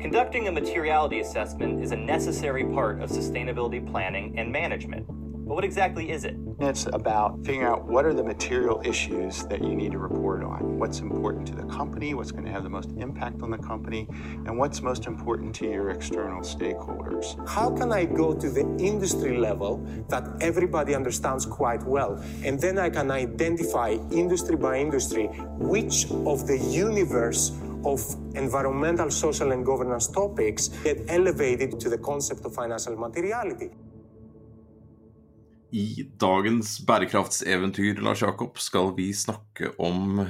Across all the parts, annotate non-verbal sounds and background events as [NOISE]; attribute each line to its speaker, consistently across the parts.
Speaker 1: Conducting a materiality assessment is a necessary part of sustainability planning and management. But what exactly is it?
Speaker 2: It's about figuring out what are the material issues that you need to report on, what's important to the company, what's going to have the most impact on the company, and what's most important to your external stakeholders.
Speaker 3: How can I go to the industry level that everybody understands quite well? And then I can identify industry by industry which of the universe of environmental, social, and governance topics get elevated to the concept of financial materiality.
Speaker 4: I dagens bærekraftseventyr Lars Jakob, skal vi snakke om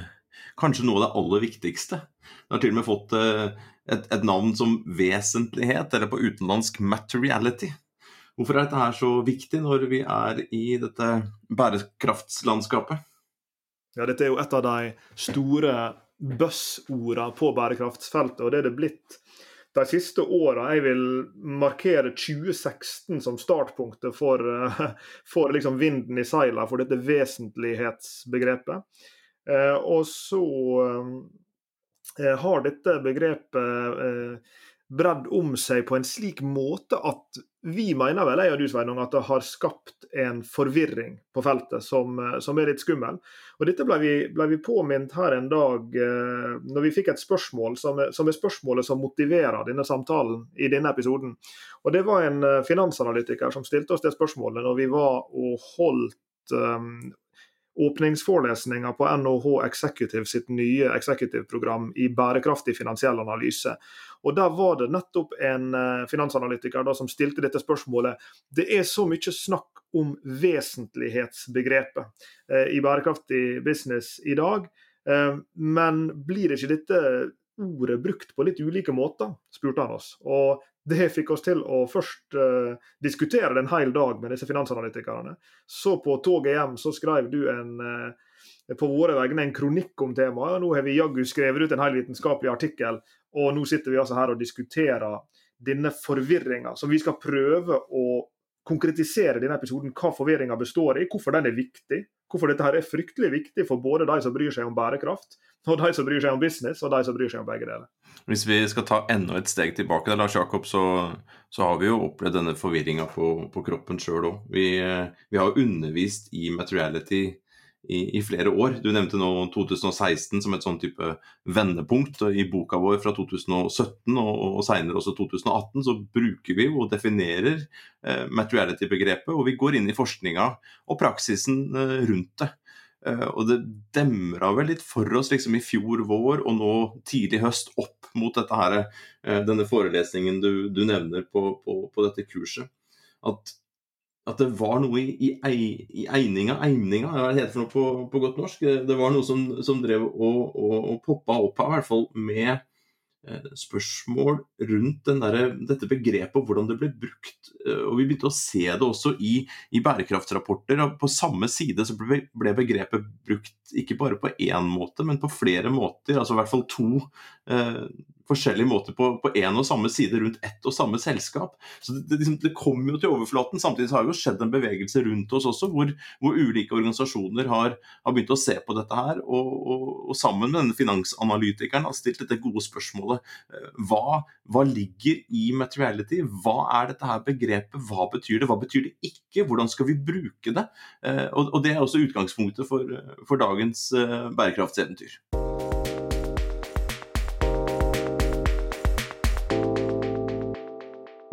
Speaker 4: kanskje noe av det aller viktigste. Det har til og med fått eh, et, et navn som vesentlighet, eller på utenlandsk materiality. Hvorfor er dette her så viktig når vi er i dette bærekraftslandskapet?
Speaker 5: Ja, Dette er jo et av de store buzzordene på bærekraftsfeltet, og det er det blitt de siste åra. Jeg vil markere 2016 som startpunktet for, eh, for liksom vinden i seilene for dette vesentlighetsbegrepet. Eh, og så eh, har dette begrepet bredd om seg på en slik måte at vi mener vel jeg og du, Sveinung, at det har skapt en forvirring på feltet som, som er litt skummel. Og Dette ble vi, ble vi, påminnet her en dag eh, når vi fikk et spørsmål som som er, spørsmålet som motiverer denne samtalen i denne episoden. Og Det var en eh, finansanalytiker som stilte oss det spørsmålet når vi var og holdt um, åpningsforelesninga på NHH Executive sitt nye executive-program i bærekraftig finansiell analyse. Og Der var det nettopp en eh, finansanalytiker da, som stilte dette spørsmålet. Det er så mye snakk om vesentlighetsbegrepet eh, i bærekraftig business i dag, eh, men blir ikke dette ordet brukt på litt ulike måter, spurte han oss. Og det fikk oss til å først uh, diskutere det en hel dag med disse finansanalytikerne. Så på toget hjem så skrev du en, uh, på våre vegne en kronikk om temaet. og Nå har vi jaggu skrevet ut en hel vitenskapelig artikkel, og nå sitter vi altså her og diskuterer denne forvirringa, som vi skal prøve å konkretisere denne episoden hva forvirringa består i, hvorfor den er viktig. Hvorfor dette her er fryktelig viktig for både de som bryr seg om bærekraft, og de som bryr seg om business, og de som bryr seg om begge deler.
Speaker 4: Hvis vi skal ta enda et steg tilbake, der, Lars Jakob, så, så har vi jo opplevd denne forvirringa på, på, kroppen sjøl òg. Vi, vi, har undervist i materiality i, i, flere år. Du nevnte nå 2016 som et sånn type vendepunkt. I boka vår fra 2017 og, og senere også 2018 så bruker vi og definerer eh, materiality-begrepet, og vi går inn i forskninga og praksisen eh, rundt det. Eh, og det demra vel litt for oss liksom i fjor vår og nå tidlig høst opp mot dette her, eh, denne forelesningen du, du nevner på, på, på, dette kurset. At, at, det var noe i, i, i eininga, eininga, hva det for noe på, på, godt norsk? Det var noe som, som drev og, og, og poppa opp her, i hvert fall med Eh, spørsmål rundt der, dette begrepet og hvordan det ble brukt. Eh, og Vi begynte å se det også i, i bærekraftsrapporter. og På samme side så ble, ble, begrepet brukt ikke bare på én måte, men på flere måter. altså i hvert fall to eh, forskjellige måter på, på en og samme side rundt ett og samme selskap. Så Det, det, liksom, det kommer jo til overflaten. Samtidig har det jo skjedd en bevegelse rundt oss også, hvor, hvor ulike organisasjoner har, har, begynt å se på dette her. Og, og, og, sammen med denne finansanalytikeren har stilt dette gode spørsmålet. Eh, hva, hva, ligger i materiality? Hva er dette her begrepet? Hva betyr det? Hva betyr det ikke? Hvordan skal vi bruke det? Eh, og, og det er også utgangspunktet for, for dagens eh, bærekraftseventyr.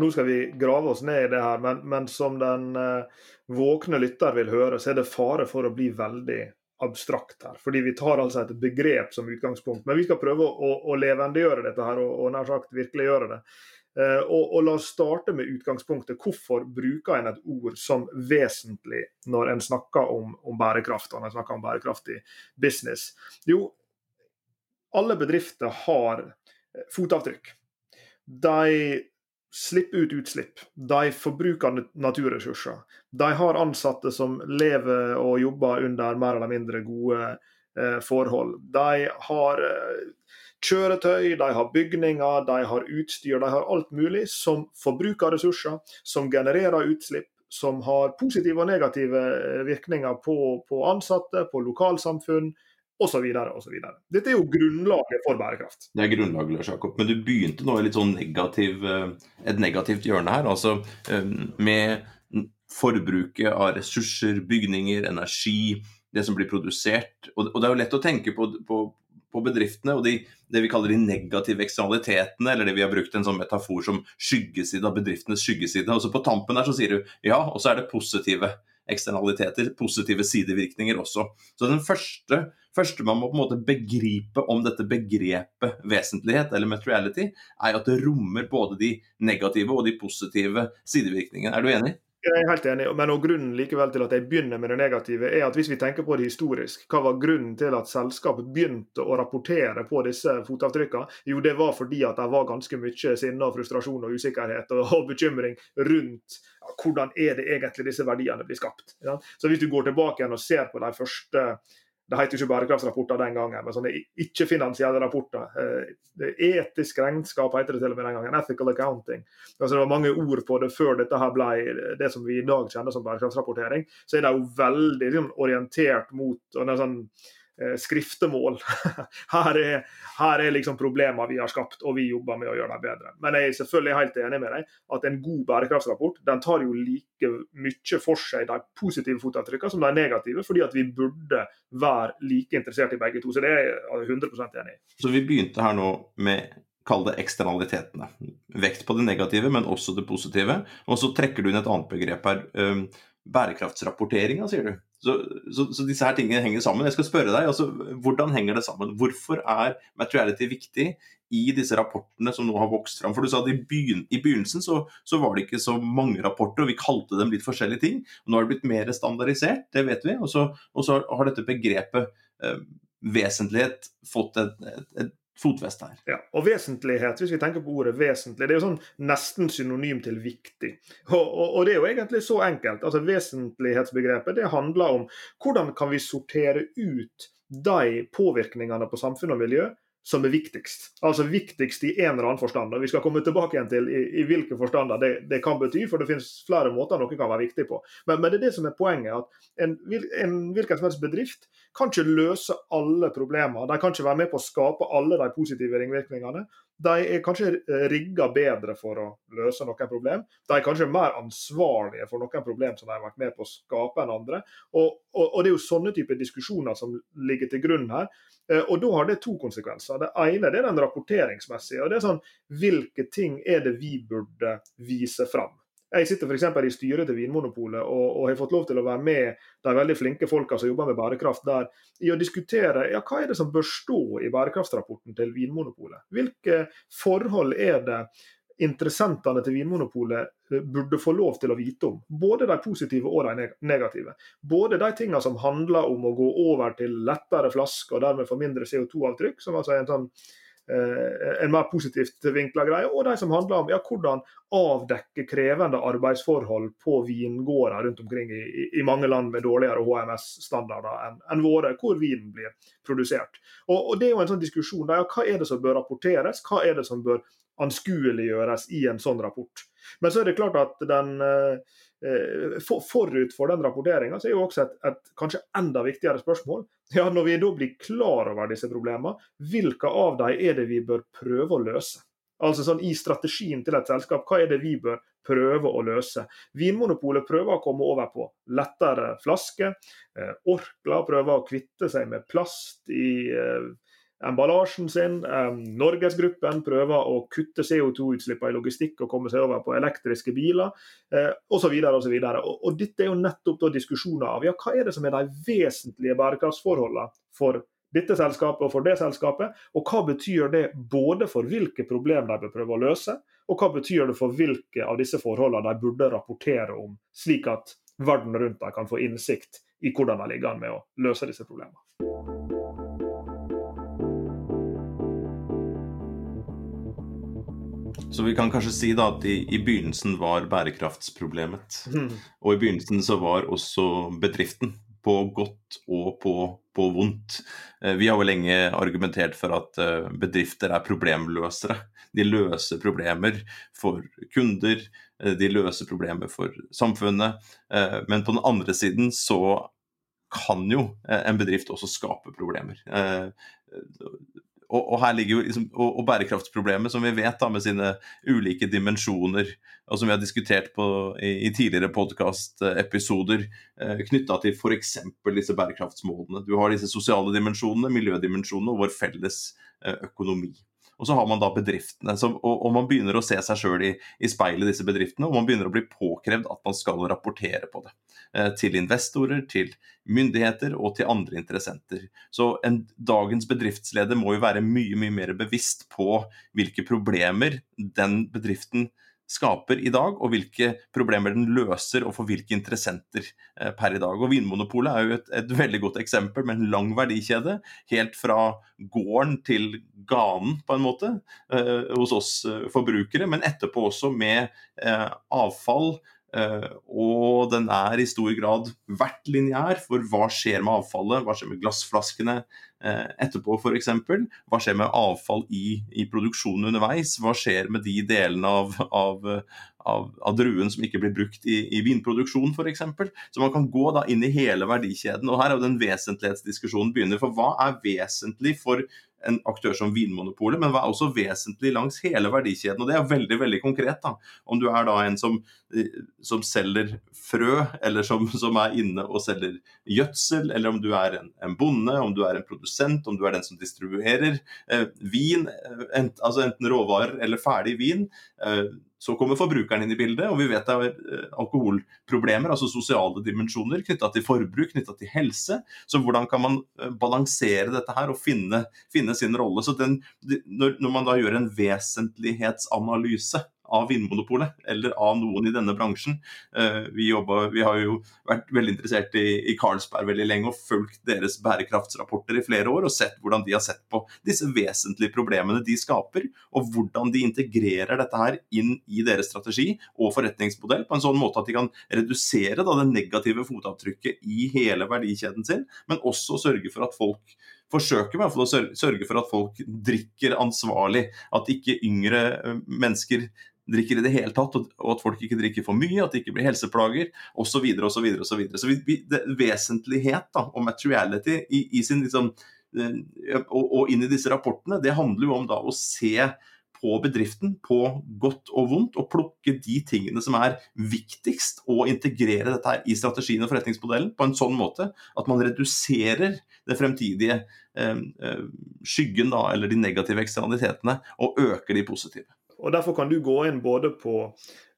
Speaker 5: Nå skal vi grave oss ned i det her, men, men som den eh, våkne lytter vil høre, så er det fare for å bli veldig abstrakt her. Fordi vi tar altså et begrep som utgangspunkt. Men vi skal prøve å, å levendegjøre dette her, og, og nær sagt virkeliggjøre det. Eh, og, og, La oss starte med utgangspunktet. Hvorfor bruker en et ord som vesentlig når en snakker om, om bærekraft og når en snakker om bærekraftig business? Jo, alle bedrifter har fotavtrykk. De slipper ut utslipp. De forbruker naturressurser. De har ansatte som lever og jobber under mer eller mindre gode eh, forhold. De har eh, kjøretøy, de har bygninger, de har utstyr, de har alt mulig som forbruker ressurser, som genererer utslipp, som har positive og negative eh, virkninger på, på ansatte, på lokalsamfunn, osv. osv. Dette er jo grunnlaget for bærekraft.
Speaker 4: Det er grunnlaget, Lars Jakob. Men du begynte nå i litt sånn negativ, eh, et negativt hjørne her. Altså eh, med forbruket av ressurser, bygninger, energi, det som blir produsert. Og det er jo lett å tenke på, på, på bedriftene og de, det vi kaller de negative eksternalitetene, eller det vi har brukt en sånn metafor som skyggeside av bedriftenes skyggeside. Og så på tampen der så sier du ja, og så er det positive eksternaliteter, positive sidevirkninger også. Så den første, første man må på en måte begripe om dette begrepet vesentlighet, eller materiality, er at det rommer både de negative og de positive sidevirkningene. Er du enig?
Speaker 5: Jeg er helt enig, men grunnen likevel til at jeg begynner med det negative, er at hvis vi tenker på det historisk, hva var grunnen til at selskapet begynte å rapportere på disse fotavtrykkene? Jo, det var fordi at det var ganske mye sinne, og frustrasjon og usikkerhet og, og bekymring rundt ja, hvordan er det egentlig disse verdiene blir skapt. Ja? Så hvis du går tilbake igjen og ser på de første det het ikke bærekraftsrapporter den gangen, men sånne ikke-finansielle rapporter. Eh, etisk regnskap heter det til og med den gangen. Ethical accounting. Altså Det var mange ord på det før dette her ble det som vi i dag kjenner som bærekraftsrapportering. Så er det jo veldig liksom, orientert mot og det er sånn, Eh, skriftemål. [LAUGHS] Her er, her er liksom problemene vi har skapt, og vi jobber med å gjøre dem bedre. Men jeg er selvfølgelig helt enig med deg at en god bærekraftsrapport den tar jo like mye for seg de positive fotavtrykkene som de negative, fordi at vi burde være like interessert i begge to. Så det er jeg 100 enig i.
Speaker 4: Så vi begynte her nå med Kall det eksternalitetene. Vekt på det negative, men også det positive. Og så trekker du inn et annet begrep her. Bærekraftsrapporteringa, sier du. Så, så, så, disse her tingene henger sammen. Jeg skal spørre deg, altså, Hvordan henger det sammen? Hvorfor er materiality viktig i disse rapportene som nå har vokst fram? For du sa at I, begyn i begynnelsen så, så, var det ikke så mange rapporter, og vi kalte dem litt forskjellige ting. Nå har det blitt mer standardisert, det vet vi. Og så, har dette begrepet eh, vesentlighet fått et, et, et fotfeste her.
Speaker 5: Ja, og vesentlighet, hvis vi tenker på ordet vesentlig, det er jo sånn nesten synonym til viktig. Og, og, og det er jo egentlig så enkelt. altså Vesentlighetsbegrepet det handler om hvordan kan vi sortere ut de påvirkningene på samfunn og miljø som er viktigst. Altså viktigst i en eller annen forstand. og Vi skal komme tilbake igjen til i, i hvilke forstander det, det, kan bety, for det finnes flere måter noe kan være viktig på. Men, men det er det som er poenget. at En, en hvilken som helst bedrift kan ikke løse alle problemer. De kan ikke være med på å skape alle de positive ringvirkningene. De er kanskje rigga bedre for å løse noen problem. De er kanskje mer ansvarlige for noen problem som de har vært med på å skape enn andre. Og, og, og det er jo sånne typer diskusjoner som ligger til grunn her. Eh, og Da har det to konsekvenser. Det ene det er den rapporteringsmessige. og det er sånn, Hvilke ting er det vi burde vise fram? Jeg sitter f.eks. i styret til Vinmonopolet og, og, har fått lov til å være med de veldig flinke folka som jobber med bærekraft der, i å diskutere ja, hva er det som bør stå i bærekraftsrapporten til Vinmonopolet. Hvilke forhold er det interessentene til Vinmonopolet eh, burde få lov til å vite om. Både de positive og de negative. Både de tingene som handler om å gå over til lettere flasker og dermed få mindre CO2-avtrykk, som altså er en, sånn, en mer positivt vinkla greie, og de som handler om ja, hvordan avdekke krevende arbeidsforhold på vingårder rundt omkring i, i mange land med dårligere HMS-standarder enn en våre, hvor vinen blir produsert. Og, og Det er jo en sånn diskusjon der, ja, hva er det som bør rapporteres, hva er det som bør anskueliggjøres i en sånn rapport. Men så er det klart at den eh, eh, forut for den rapporteringa er jo også et, et, kanskje enda viktigere spørsmål. [LAUGHS] Ja, Når vi da blir klar over disse problemene, hvilke av dem er det vi bør prøve å løse? Altså sånn I strategien til et selskap, hva er det vi bør prøve å løse? Vinmonopolet prøver å komme over på lettere flasker. Eh, Orkla prøver å kvitte seg med plast i emballasjen sin. Norgesgruppen prøver å kutte CO2-utslippene i logistikk og komme seg over på elektriske biler eh, osv. Og, dette er jo nettopp da diskusjoner av ja, hva er det som er de vesentlige bærekraftsforholdene for dette selskapet og for det selskapet, og hva betyr det både for hvilke problemer de bør prøve å løse, og hva betyr det for hvilke av disse forholdene de burde rapportere om, slik at verden rundt dem kan få innsikt i hvordan de ligger an med å løse disse problemene.
Speaker 4: Så vi kan kanskje si da at i, i begynnelsen var bærekraftsproblemet. Mm. Og i begynnelsen så var også bedriften. På godt og på, på vondt. Eh, vi har jo lenge argumentert for at eh, bedrifter er problemløsere. De løser problemer for kunder, eh, de løser problemer for samfunnet. Men på den andre siden så kan jo en bedrift også skape problemer. Og, og, her ligger jo liksom, og, og, bærekraftsproblemet, som vi vet da, med sine ulike dimensjoner, og som vi har diskutert på, i, i tidligere podkastepisoder, eh, knytta til f.eks. disse bærekraftsmålene. Du har disse sosiale dimensjonene, miljødimensjonene og vår felles eh, økonomi. Og så har man da bedriftene. Så, og, og, man begynner å se seg sjøl i, i speilet, disse bedriftene. Og man begynner å bli påkrevd at man skal rapportere på det. Eh, til investorer, til myndigheter og til andre interessenter. Så en, dagens bedriftsleder må jo være mye, mye mer bevisst på hvilke problemer den bedriften skaper i dag, og hvilke problemer den løser og for hvilke interessenter eh, per i dag. Og Vinmonopolet er jo et, et, veldig godt eksempel med en lang verdikjede, helt fra gården til ganen, på en måte, eh, hos oss eh, forbrukere, men etterpå også med eh, avfall, Uh, og den er i stor grad vært lineær, for hva skjer med avfallet? Hva skjer med glassflaskene etterpå f.eks.? Hva skjer med avfall i, i, produksjonen underveis? Hva skjer med de delene av, av, av, av druen som ikke blir brukt i, i vinproduksjon f.eks.? Så man kan gå da inn i hele verdikjeden. Og her er jo den vesentlighetsdiskusjonen begynner. For hva er vesentlig for en aktør som Vinmonopolet, men var også vesentlig langs hele verdikjeden. og Det er veldig veldig konkret. da. Om du er da en som, som selger frø, eller som, som, er inne og selger gjødsel, eller om du er en, en, bonde, om du er en produsent, om du er den som distribuerer eh, vin, eh, ent, altså enten råvarer eller ferdig vin. Eh, så kommer forbrukeren inn i bildet, og vi vet det er eh, alkoholproblemer, altså sosiale dimensjoner knytta til forbruk, knytta til helse. Så hvordan kan man eh, balansere dette her og finne, finne sin rolle? Så den, når, når man da gjør en vesentlighetsanalyse av Vinmonopolet eller av noen i denne bransjen. Eh, vi, jobber, vi har jo vært veldig interessert i, i, Carlsberg veldig lenge og fulgt deres bærekraftsrapporter i flere år og sett hvordan de har sett på disse vesentlige problemene de skaper, og hvordan de integrerer dette her inn i deres strategi og forretningsmodell på en sånn måte at de kan redusere da, det negative fotavtrykket i hele verdikjeden sin, men også sørge for at folk forsøker med å sørge for at folk drikker ansvarlig. At ikke yngre eh, mennesker drikker i det hele tatt, og at folk ikke drikker for mye, at det ikke blir helseplager osv. Så, så, så vi, vi, det, vesentlighet da, og materiality i, i sin, liksom, eh, og, og, inn i disse rapportene, det handler jo om da å se på bedriften på godt og vondt, og plukke de tingene som er viktigst, og integrere dette her i strategien og forretningsmodellen på en sånn måte at man reduserer det fremtidige eh, eh skyggen, da, eller de negative eksternalitetene, og øker de positive.
Speaker 5: Og Derfor kan du gå inn både på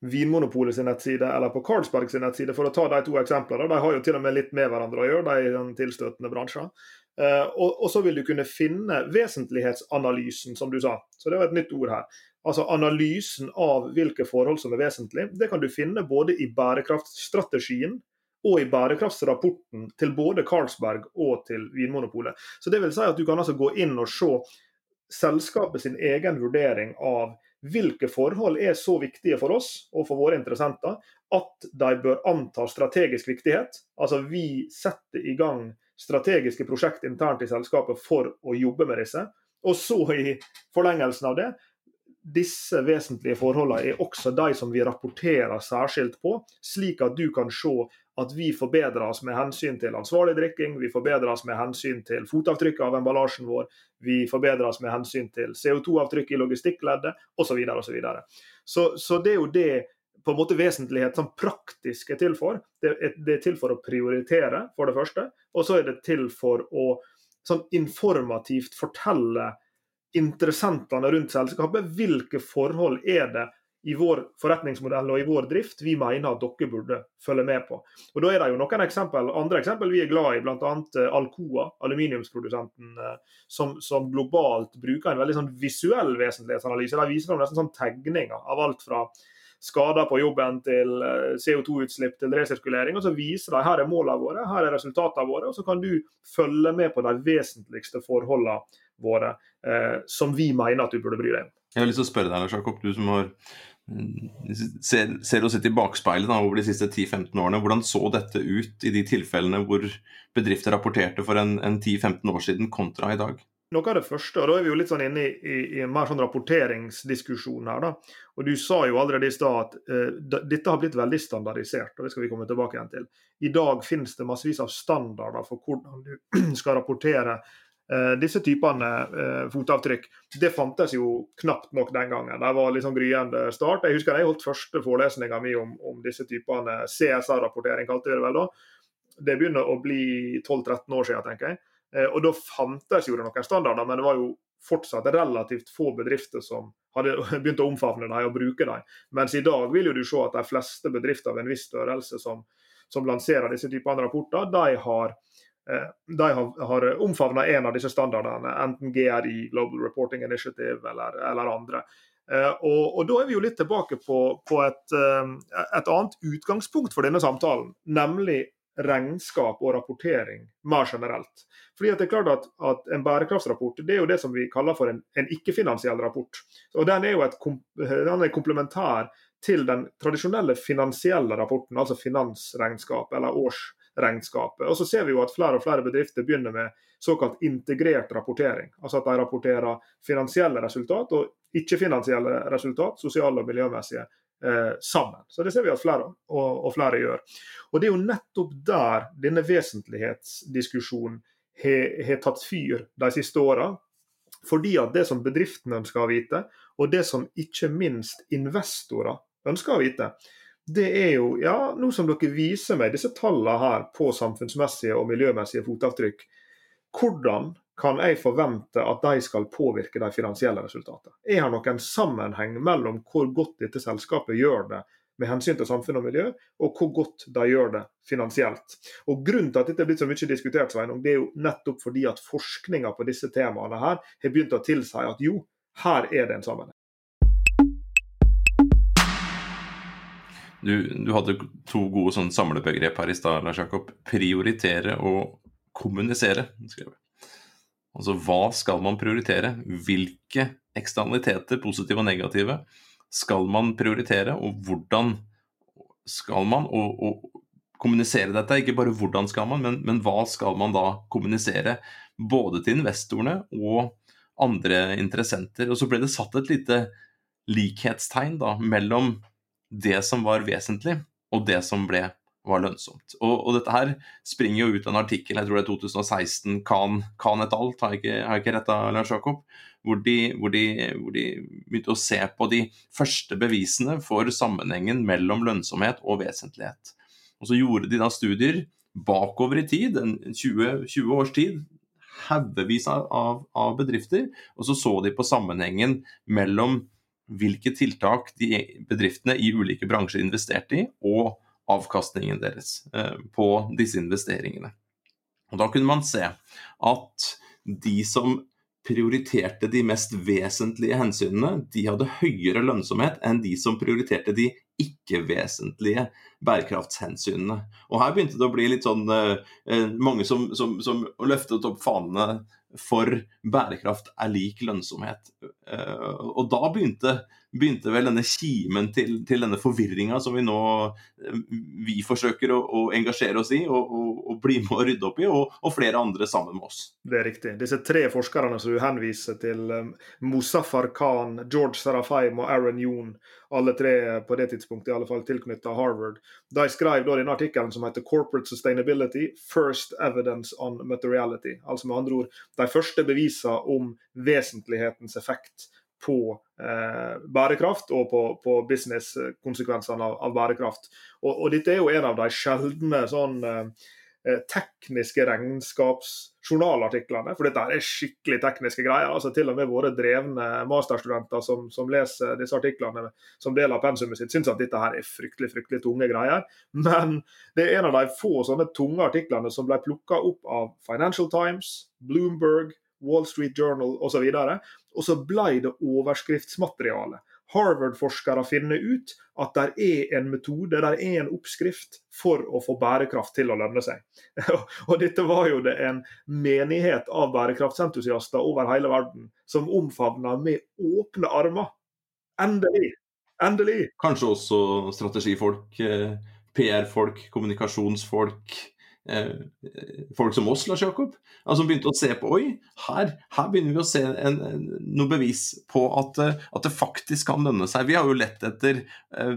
Speaker 5: Vinmonopolet sin nettside eller på Carlsberg sin nettside, for å ta de to eksemplene. De har jo til og med litt med hverandre å gjøre, de den tilstøtende bransjer. Uh, og, så vil du kunne finne vesentlighetsanalysen, som du sa. Så det var et nytt ord her. Altså Analysen av hvilke forhold som er vesentlige. Det kan du finne både i bærekraftstrategien og i bærekraftsrapporten til både Carlsberg og til Vinmonopolet. Så det vil si at Du kan altså gå inn og se selskapet sin egen vurdering av hvilke forhold er så viktige for oss og for våre interessenter at de bør anta strategisk viktighet. Altså vi setter i gang strategiske prosjekt internt i selskapet for å jobbe med disse. Og så i forlengelsen av det, disse vesentlige forholdene er også de som vi rapporterer særskilt på, slik at du kan se at vi forbedrer oss med hensyn til ansvarlig drikking, vi forbedrer oss med hensyn til fotavtrykket av emballasjen vår, vi forbedrer oss med hensyn til CO2-avtrykk i logistikkleddet osv. Videre. så Så det er jo det på en måte vesentlighet som praktisk er til for. Det er, det er til for å prioritere, for det første. Og så er det til for å sånn informativt fortelle interessentene rundt selskapet hvilke forhold er det i vår forretningsmodell og i vår drift vi mener at dere burde følge med på. Og Da er det jo noen eksempel, andre eksempel vi er glad i, bl.a. Eh, Alcoa, aluminiumsprodusenten, eh, som, som, globalt bruker en veldig sånn visuell vesentlighetsanalyse. De viser nesten sånn tegninger av alt fra skader på jobben til eh, CO2-utslipp til resirkulering. og Så viser de her er målene våre, her er resultatene våre. og Så kan du følge med på de vesentligste forholdene våre eh, som vi mener at du burde bry deg om.
Speaker 4: Jeg har lyst til å spørre deg, Lars Jakob, du som har ser, ser oss i bakspeilet da, over de siste 10-15 årene. Hvordan så dette ut i de tilfellene hvor bedrifter rapporterte for en, en 10-15 år siden kontra i dag?
Speaker 5: noe av det første, og da er vi jo litt sånn inne i, i, i en mer sånn rapporteringsdiskusjon her. da, og Du sa jo allerede i stad at uh, dette har blitt veldig standardisert, og det skal vi komme tilbake igjen til. I dag finnes det massevis av standarder for hvordan du [CLEARS THROAT] skal rapportere disse typene uh, fotavtrykk. Det fantes jo knapt nok den gangen. Det var sånn gryende start. Jeg husker jeg holdt første forelesninga mi om, om, disse typene CSR-rapportering, kalte vi det vel da. Det begynner å bli 12-13 år siden, tenker jeg. Eh, og Da fantes jo det noen standarder, men det var jo fortsatt relativt få bedrifter som hadde [LAUGHS] begynt å omfavne dem og bruke dem. Mens i dag vil jo du se at de fleste bedrifter av en viss størrelse som, som lanserer disse typene rapporter, de har, eh, de har, har omfavna en av disse standardene, enten GRI, Global Reporting Initiative, eller, eller andre. Eh, og, og, Da er vi jo litt tilbake på, på et, et, annet utgangspunkt for denne samtalen, nemlig regnskap og rapportering mer generelt. Fordi at det er klart at, at En bærekraftsrapport det er jo det som vi kaller for en, en ikke-finansiell rapport. Og Den er jo et den er komplementær til den tradisjonelle finansielle rapporten, altså finansregnskap eller årsregnskapet. Og så ser vi jo at flere og flere bedrifter begynner med såkalt integrert rapportering. Altså at de rapporterer finansielle resultat og ikke-finansielle resultat, sosiale og miljømessige, eh, sammen. Så Det ser vi at flere og, og, flere gjør. Og Det er jo nettopp der denne vesentlighetsdiskusjonen har tatt fyr de siste åra. Fordi at det som bedriftene ønsker å vite, og det som ikke minst investorer ønsker å vite, det er jo, ja, nå som dere viser meg disse tallene her på samfunnsmessige og miljømessige fotavtrykk, hvordan kan jeg forvente at de skal påvirke de finansielle resultatene? Er det noen sammenheng mellom hvor godt dette selskapet gjør det med hensyn til samfunn og miljø, og hvor godt de gjør det finansielt. Og Grunnen til at dette er blitt så mye diskutert, Sveinung, det er jo nettopp fordi at forskninga på disse temaene her har begynt å tilsi at jo, her er det en sammenheng.
Speaker 4: Du, du, hadde to gode sånn samlebegrep her i stad, Lars Jakob. Prioritere og kommunisere. skrev jeg. Altså hva skal man prioritere? Hvilke eksternaliteter, positive og negative, skal man prioritere, og hvordan skal man og, og kommunisere dette? Ikke bare hvordan skal man, men, men, hva skal man da kommunisere? Både til investorene og andre interessenter. Og så ble det satt et lite likhetstegn da, mellom det som var vesentlig, og det som ble var lønnsomt. Og, og, dette her springer jo ut av en artikkel, jeg tror det er 2016, Khan, Khan et al., har jeg ikke, har ikke Lars Jakob, hvor de, hvor, hvor de, begynte å se på de første bevisene for sammenhengen mellom lønnsomhet og vesentlighet. Og så gjorde de da studier bakover i tid, en 20, 20 års tid, haugevis av, av, bedrifter, og så så de på sammenhengen mellom hvilke tiltak de bedriftene i ulike bransjer investerte i, og avkastningen deres eh, på disse investeringene. Og Da kunne man se at de som prioriterte de mest vesentlige hensynene, de hadde høyere lønnsomhet enn de som prioriterte de ikke-vesentlige bærekraftshensynene. Og Her begynte det å bli litt sånn eh, eh mange som, som, som løftet opp fanene for bærekraft er lik lønnsomhet. Eh, og da begynte begynte vel denne kimen til, til denne forvirringa som vi nå eh, vi forsøker å, å engasjere oss i og, og, og, bli med å rydde opp i, og, og, flere andre sammen med oss.
Speaker 5: Det er riktig. Disse tre forskerne som du henviser til, um, Musaffar Khan, George Sarafaim og Aaron Yoon, alle tre på det tidspunktet i alle fall tilknyttet Harvard, de skrev da denne artikkelen som heter 'Corporate Sustainability First Evidence on Materiality'. Altså med andre ord de første bevisene om vesentlighetens effekt på eh, bærekraft og på, på business-konsekvensene av, av, bærekraft. Og, og, Dette er jo en av de sjeldne sånn eh, eh tekniske regnskapsjournalartiklene. For dette er skikkelig tekniske greier. altså Til og med våre drevne masterstudenter som, som leser disse artiklene som del av pensumet sitt, syns at dette her er fryktelig fryktelig tunge greier. Men det er en av de få sånne tunge artiklene som ble plukka opp av Financial Times, Bloomberg, Wall Street Journal osv. Og, og så ble det overskriftsmateriale. Harvard-forskere finner ut at det er en metode, det er en oppskrift for å få bærekraft til å lønne seg. [LAUGHS] og Dette var jo det en menighet av bærekraftsentusiaster over hele verden som omfavna med åpne armer. Endelig! Endelig!
Speaker 4: Kanskje også strategifolk, eh, PR-folk, kommunikasjonsfolk, folk som oss, Lars Jakob. Altså begynte å se på Oi, her, her begynner vi å se en, en, noe bevis på at, eh, at, det faktisk kan lønne seg. Vi har jo lett etter eh,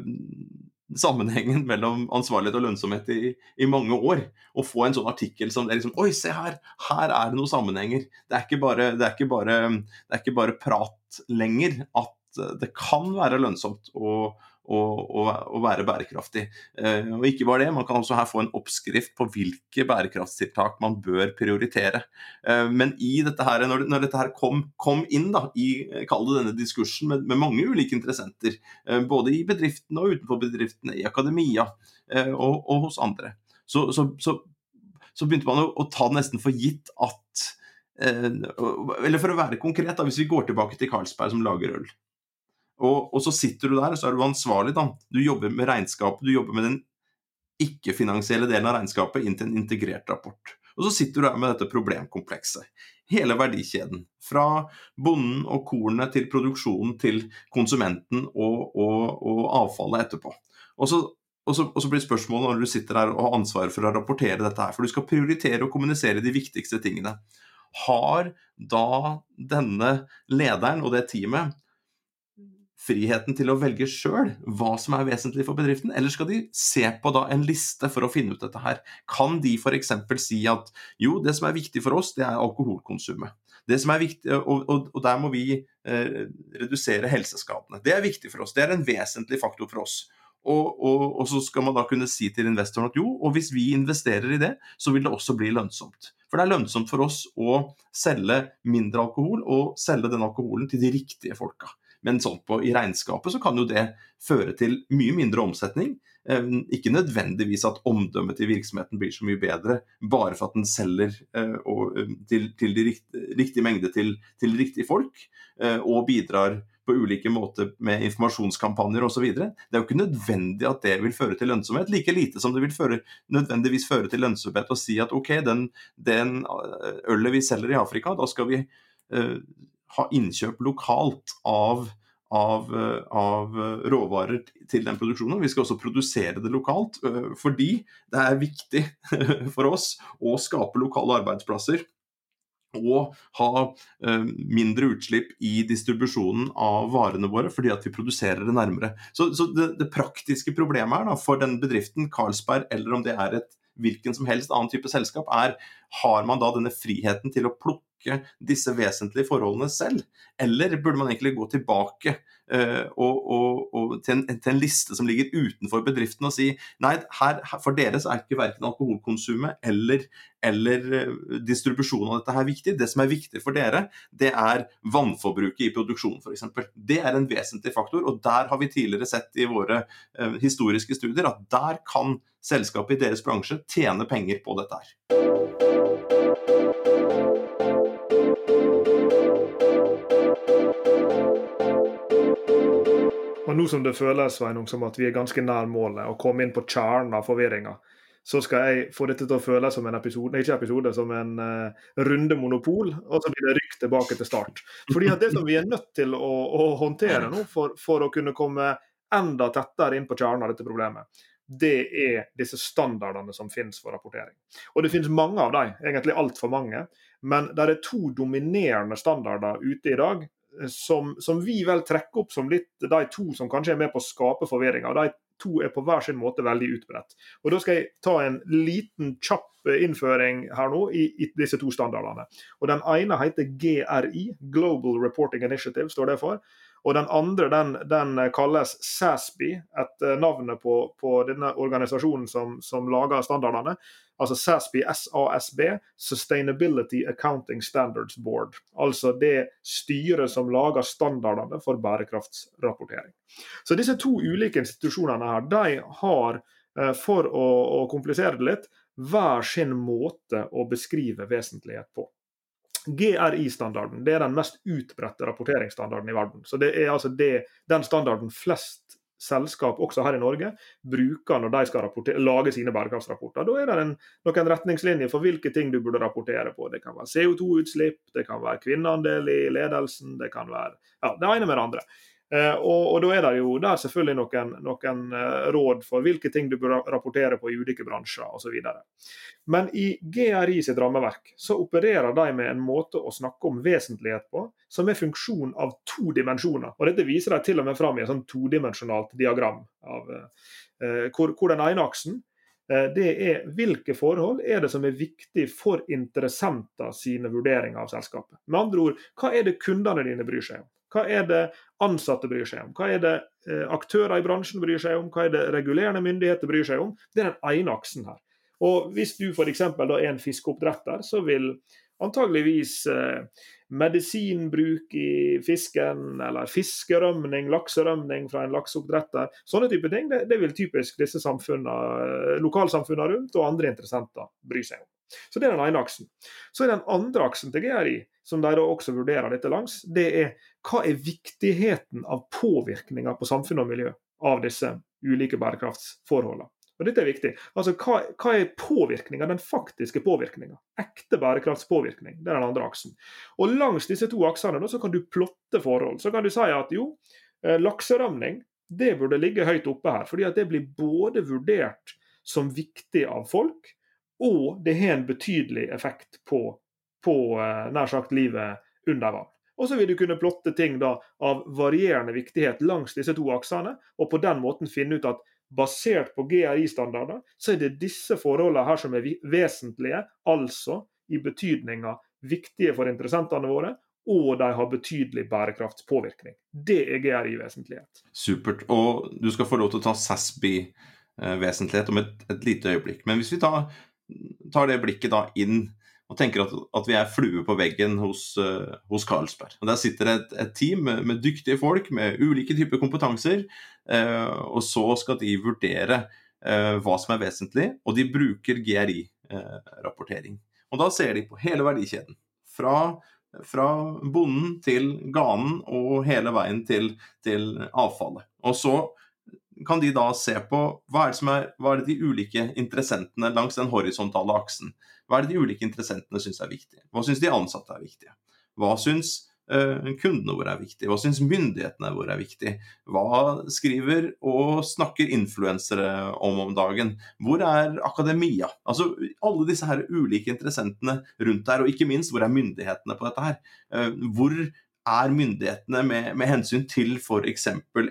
Speaker 4: sammenhengen mellom ansvarlighet og lønnsomhet i, i, mange år. Å få en sånn artikkel som det er liksom Oi, se her! Her er det noen sammenhenger. Det er ikke bare, det er ikke bare, det er ikke bare prat lenger at det kan være lønnsomt å, å, være bærekraftig. Eh, og ikke bare det, Man kan også her få en oppskrift på hvilke bærekraftstiltak man bør prioritere. Eh, men i dette her, når, dette her kom, kom inn da, i denne diskursen med, med, mange ulike interessenter, eh, både i bedriftene og utenfor bedriftene, i akademia og, og hos andre, så, så, så, så, begynte man å ta det nesten for gitt at Eller for å være konkret, da, hvis vi går tilbake til Carlsberg som lager øl. Og, og, så sitter du der, og så er du ansvarlig. da. Du jobber med regnskapet, du jobber med den ikke-finansielle delen av regnskapet inn til en integrert rapport. Og så sitter du der med dette problemkomplekset. Hele verdikjeden. Fra bonden og kornet til produksjonen til konsumenten og, og, og avfallet etterpå. Og så, og, så, så, blir spørsmålet når du sitter der og har ansvaret for å rapportere dette her, for du skal prioritere og kommunisere de viktigste tingene. Har da denne lederen og det teamet friheten til å velge sjøl hva som er vesentlig for bedriften, eller skal de se på da en liste for å finne ut dette her? Kan de f.eks. si at jo, det som er viktig for oss, det er alkoholkonsumet. Det som er viktig, og, og, og der må vi eh, redusere helseskadene. Det er viktig for oss. Det er en vesentlig faktor for oss. Og, og, så skal man da kunne si til investoren at jo, og hvis vi investerer i det, så vil det også bli lønnsomt. For det er lønnsomt for oss å selge mindre alkohol, og selge den alkoholen til de riktige folka. Men sånn på, i regnskapet så kan jo det føre til mye mindre omsetning. Eh, ikke nødvendigvis at omdømmet til virksomheten blir så mye bedre bare for at den selger eh, og, eh, til, til de rikt, riktige mengde til, til riktige folk, og bidrar på ulike måter med informasjonskampanjer osv. Det er jo ikke nødvendig at det vil føre til lønnsomhet, like lite som det vil føre, nødvendigvis føre til lønnsomhet å si at ok, den, den ølet vi selger i Afrika, da skal vi uh, ha innkjøp lokalt av, av, av, råvarer til den produksjonen. Vi skal også produsere det lokalt, eh, fordi det er viktig [LAUGHS] for oss å skape lokale arbeidsplasser. Og ha eh, mindre utslipp i distribusjonen av varene våre fordi at vi produserer det nærmere. Så, så det, det, praktiske problemet her da, for den bedriften, Carlsberg, eller om det er et hvilken som helst annen type selskap, er har man da denne friheten til å plukke disse vesentlige forholdene selv? Eller burde man egentlig gå tilbake uh, og, og, og til, en, til, en, liste som ligger utenfor bedriften og si nei, her, for så er ikke verken alkoholkonsumet eller, eller uh, distribusjonen av dette her viktig. Det som er viktig for dere, det er vannforbruket i produksjonen f.eks. Det er en vesentlig faktor, og der har vi tidligere sett i våre uh, historiske studier at der kan selskapet i deres bransje tjene penger på dette her.
Speaker 5: Nå som det føles Sveinung, som at vi er ganske nær målet og komme inn på kjernen av forvirringa, så skal jeg få dette til å føles som en episode, ikke episode, som en uh, runde monopol, og så blir det rykt tilbake til start. Fordi at Det som vi er nødt til å, å håndtere nå for, for, å kunne komme enda tettere inn på kjernen av dette problemet, det er disse standardene som finnes for rapportering. Og Det finnes mange av dem, egentlig altfor mange. Men det er to dominerende standarder ute i dag som, som, vi vel trekker opp som litt de to som kanskje er med på å skape forvirringa. De to er på hver sin måte veldig utbredt. Og Da skal jeg ta en liten, kjapp innføring her nå i, i disse to standardene. Og Den ene heter GRI, Global Reporting Initiative, står det for. Og den andre den, den kalles SASB, etter navnet på, på denne organisasjonen som, som lager standardene. Altså SASB, SASB, Sustainability Accounting Standards Board. Altså det styret som lager standardene for bærekraftsrapportering. Så disse to ulike institusjonene her, de har, eh, for å, å komplisere det litt, hver sin måte å beskrive vesentlighet på. GRI-standarden det er den mest utbredte rapporteringsstandarden i verden. Så Det er altså det, den standarden flest selskap, også her i Norge, bruker når de skal lage sine bærekraftsrapporter. Da er det en, noen retningslinjer for hvilke ting du burde rapportere på. Det kan være CO2-utslipp, det kan være kvinneandel i ledelsen, det kan være ja, det ene med det andre. Eh, og, og, Da er det jo der selvfølgelig noen, noen uh, råd for hvilke ting du bør rapportere på i ulike bransjer osv. Men i GRI sitt rammeverk så opererer de med en måte å snakke om vesentlighet på som er funksjon av to dimensjoner. Og Dette viser de til og med fram i et sånn todimensjonalt diagram. Av, eh, hvor, hvor, den ene aksen uh, det er hvilke forhold er det som er viktig for interessenter sine vurderinger av selskapet. Med andre ord, hva er det kundene dine bryr seg om? Hva er det ansatte bryr seg om? Hva er det eh, aktører i bransjen bryr seg om? Hva er det regulerende myndigheter bryr seg om? Det er den ene aksen her. Og Hvis du f.eks. er en fiskeoppdretter, så vil antageligvis eh, medisinbruk i fisken, eller fiskerømning, lakserømning fra en lakseoppdretter, sånne type ting, det, det vil typisk disse eh, lokalsamfunnene rundt og andre interessenter bry seg om. Så Det er den ene aksen. Så er den andre aksen til GRI, som de også vurderer dette langs, det er hva er viktigheten av påvirkninga på samfunn og miljø av disse ulike bærekraftsforholdene. Og Dette er viktig. Altså, Hva, hva er påvirkninga, den faktiske påvirkninga? Ekte bærekraftspåvirkning. Det er den andre aksen. Og Langs disse to aksene da, så kan du plotte forhold. Så kan du si at jo, eh, lakserømning det burde ligge høyt oppe her. fordi at det blir både vurdert som viktig av folk, og det har en betydelig effekt på, på eh, nær sagt livet under vann. Og så vil du kunne plotte ting da av varierende viktighet langs disse to aksene, og på den måten finne ut at basert på GRI-standarder, så er det disse forholdene her som er vesentlige, altså i betydninga viktige for interessentene våre, og de har betydelig bærekraftspåvirkning. Det er GRI-vesentlighet.
Speaker 4: Supert. Og du skal få lov til å ta SASBI-vesentlighet om et, et lite øyeblikk. Men hvis vi tar tar det blikket da inn og tenker at, at vi er flue på veggen hos, uh, Carlsberg. Og Der sitter et, et team med, med, dyktige folk med ulike typer kompetanser, uh, og så skal de vurdere uh, hva som er vesentlig, og de bruker GRI-rapportering. og Da ser de på hele verdikjeden. Fra, fra bonden til ganen og hele veien til, til avfallet. Og så kan de da se på hva er, det er, hva er det de ulike interessentene langs den horisontale aksen Hva er det de ulike interessentene syns er viktig? Hva syns de ansatte er viktige? Hva syns uh, kundene våre er viktig? Hva syns myndighetene våre er viktig? Hva skriver og snakker influensere om om dagen? Hvor er akademia? Altså alle disse her ulike interessentene rundt der, og ikke minst hvor er myndighetene på dette her? Uh, hvor er myndighetene med, med hensyn til f.eks.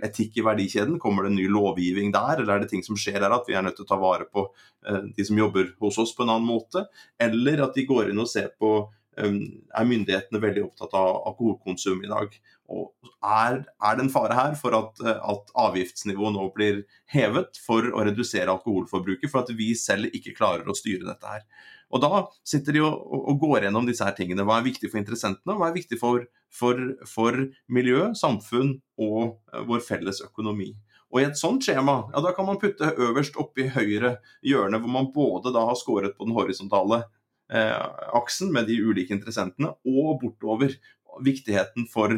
Speaker 4: etikk i verdikjeden? Kommer det en ny lovgivning der, eller er det ting som skjer her at vi er nødt til å ta vare på eh, de som jobber hos oss på en annen måte? Eller at de går inn og ser på eh, Er myndighetene veldig opptatt av alkoholkonsum i dag? Og er, er det en fare her for at, at avgiftsnivået nå blir hevet for å redusere alkoholforbruket, for at vi selv ikke klarer å styre dette her? Og Da sitter de og, og, går gjennom disse her tingene. Hva er viktig for interessentene, hva er viktig for, for, for miljø, samfunn og uh, vår felles økonomi. Og I et sånt skjema ja, da kan man putte øverst oppe i høyre hjørne, hvor man både da har skåret på den horisontale eh, aksen med de ulike interessentene, og bortover viktigheten for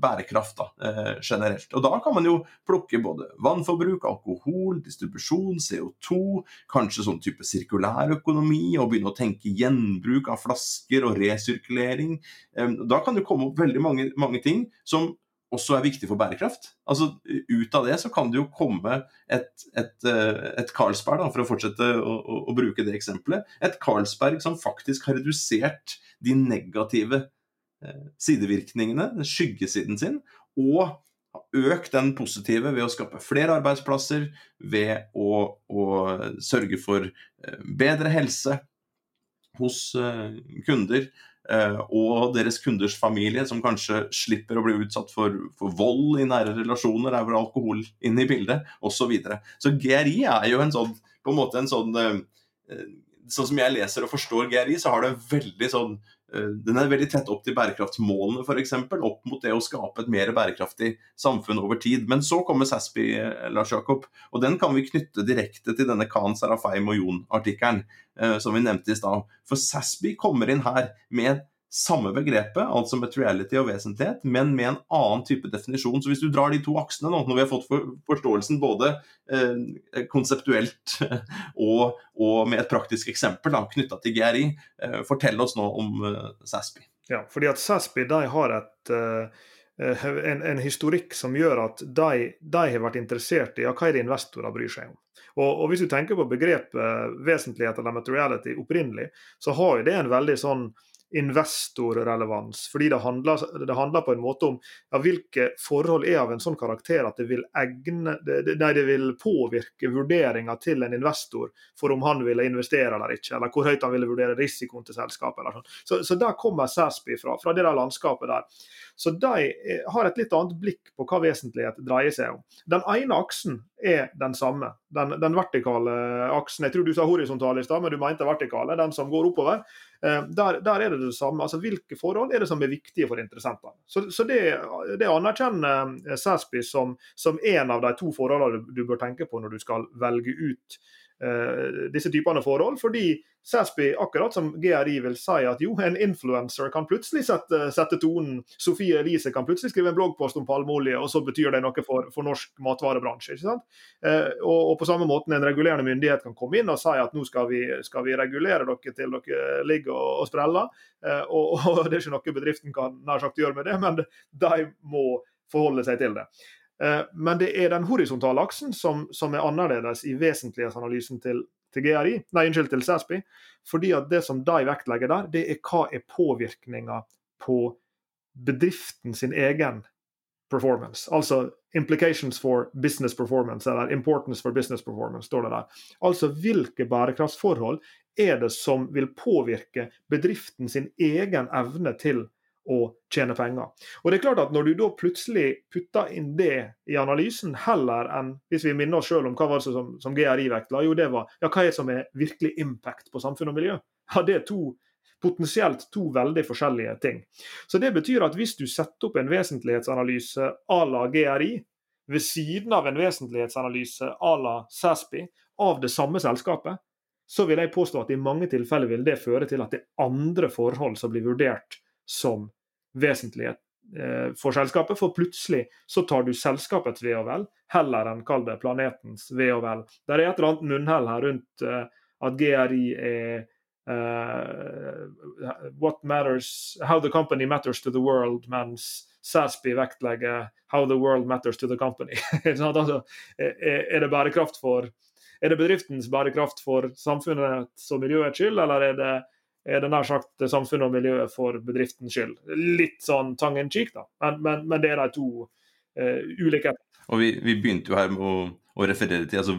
Speaker 4: bærekraft da, eh, generelt. Og Da kan man jo plukke både vannforbruk, alkohol, distribusjon, CO2, kanskje sånn type sirkulærøkonomi, og begynne å tenke gjenbruk av flasker og resirkulering. Da kan det komme opp veldig mange, mange ting som også er viktig for bærekraft. Altså Ut av det så kan det jo komme et, et, eh, et Carlsberg, da, for å fortsette å, å, å bruke det eksempelet, et Carlsberg som faktisk har redusert de negative Eh, sidevirkningene, skyggesiden sin, og økt den positive ved å skape flere arbeidsplasser, ved å, å sørge for eh, bedre helse hos eh, kunder. Og deres kunders familie, som kanskje slipper å bli utsatt for, for vold i nære relasjoner, der hvor alkohol inne i bildet, osv. Så, videre. så GRI er jo en sånn, på en måte en sånn Sånn som jeg leser og forstår GRI, så har det veldig sånn Eh, den er veldig tett opp til bærekraftsmålene, f.eks. Opp mot det å skape et mer bærekraftig samfunn over tid. Men så kommer SASPI, eh, Lars Jakob, og den kan vi knytte direkte til denne Khan Sarafeim og Jon-artikkelen eh, som vi nevnte i stad. For SASPI kommer inn her med samme begrepet, altså materiality og vesentlighet, men med en annen type definisjon. Så hvis du drar de to aksene nå, når vi har fått forståelsen både eh, konseptuelt [LAUGHS] og, og, med et praktisk eksempel knytta til GRI, eh, fortell oss nå om eh, SASPI.
Speaker 5: Ja, fordi at SASPI de har et, eh, en, en, historikk som gjør at de, de, har vært interessert i ja, hva er det investorer bryr seg om. Og, og Hvis du tenker på begrepet vesentlighet eller materiality opprinnelig, så har jo det en veldig sånn investorrelevans. Fordi det handler, det handler, på en måte om ja, hvilke forhold er av en sånn karakter at det vil, egne, det, nei, det vil påvirke vurderinga til en investor for om han ville investere eller ikke, eller hvor høyt han ville vurdere risikoen til selskapet. eller sånn. Så, så der kommer Sæsby fra, fra det der landskapet der. Så de eh, har et litt annet blikk på hva vesentlighet dreier seg om. Den ene aksen er den samme. Den, den vertikale aksen. Jeg tror du sa horisontal i stad, men du mente vertikale. Den som går oppover. Eh, der, der, er det det samme. altså Hvilke forhold er det som er viktige for interessentene? Så, så det, det, anerkjenner Sæsby som, som en av de to forholdene du, du bør tenke på når du skal velge ut disse typene forhold. Fordi Sasby, akkurat som GRI vil si at jo, en influencer kan plutselig sette, sette, tonen. Sofie Elise kan plutselig skrive en bloggpost om palmeolje, og så betyr det noe for, for norsk matvarebransje. ikke sant? Uh, og, og, på samme måte en regulerende myndighet kan komme inn og si at nå skal vi, skal vi regulere dere til dere ligger og, og spreller. Uh, og, [LAUGHS] og, det er ikke noe bedriften kan nær sagt gjøre med det, men de må forholde seg til det. Eh, men det er den horisontale aksen som, som er annerledes i vesentlighetsanalysen til, til GRI, nei, unnskyld, til SASPI. Fordi at det som de vektlegger der, det er hva er påvirkninga på bedriften sin egen performance. Altså implications for business performance, eller importance for business performance, står det der. Altså hvilke bærekraftsforhold er det som vil påvirke bedriften sin egen evne til å tjene penger. Og det er klart at Når du da plutselig putter inn det i analysen, heller enn hvis vi minner oss selv om hva var det som, som GRI vektla, jo det var ja, hva er det som er virkelig impact på samfunn og miljø? Ja, Det er to, potensielt to veldig forskjellige ting. Så Det betyr at hvis du setter opp en vesentlighetsanalyse à la GRI, ved siden av en vesentlighetsanalyse à la SASPI av det samme selskapet, så vil jeg påstå at i mange tilfeller vil det føre til at det er andre forhold som blir vurdert som vesentlige eh, for selskapet. For plutselig så tar du selskapets ve og vel heller enn kall det planetens ve og vel. Det er et eller annet munnhell her rundt uh, at GRI er uh, what matters, How the company matters to the world, mens Sasby vektlegger how the world matters to the company. [LAUGHS] altså, er det bærekraft for er det bedriftens bærekraft for samfunnets og miljøets skyld, eller er det er det nær sagt samfunnet og miljøet for bedriftens skyld. Litt sånn tang in cheek, da. Men, men, men det er de to uh, ulike.
Speaker 4: Og vi, vi, begynte jo her med å, å, referere til altså,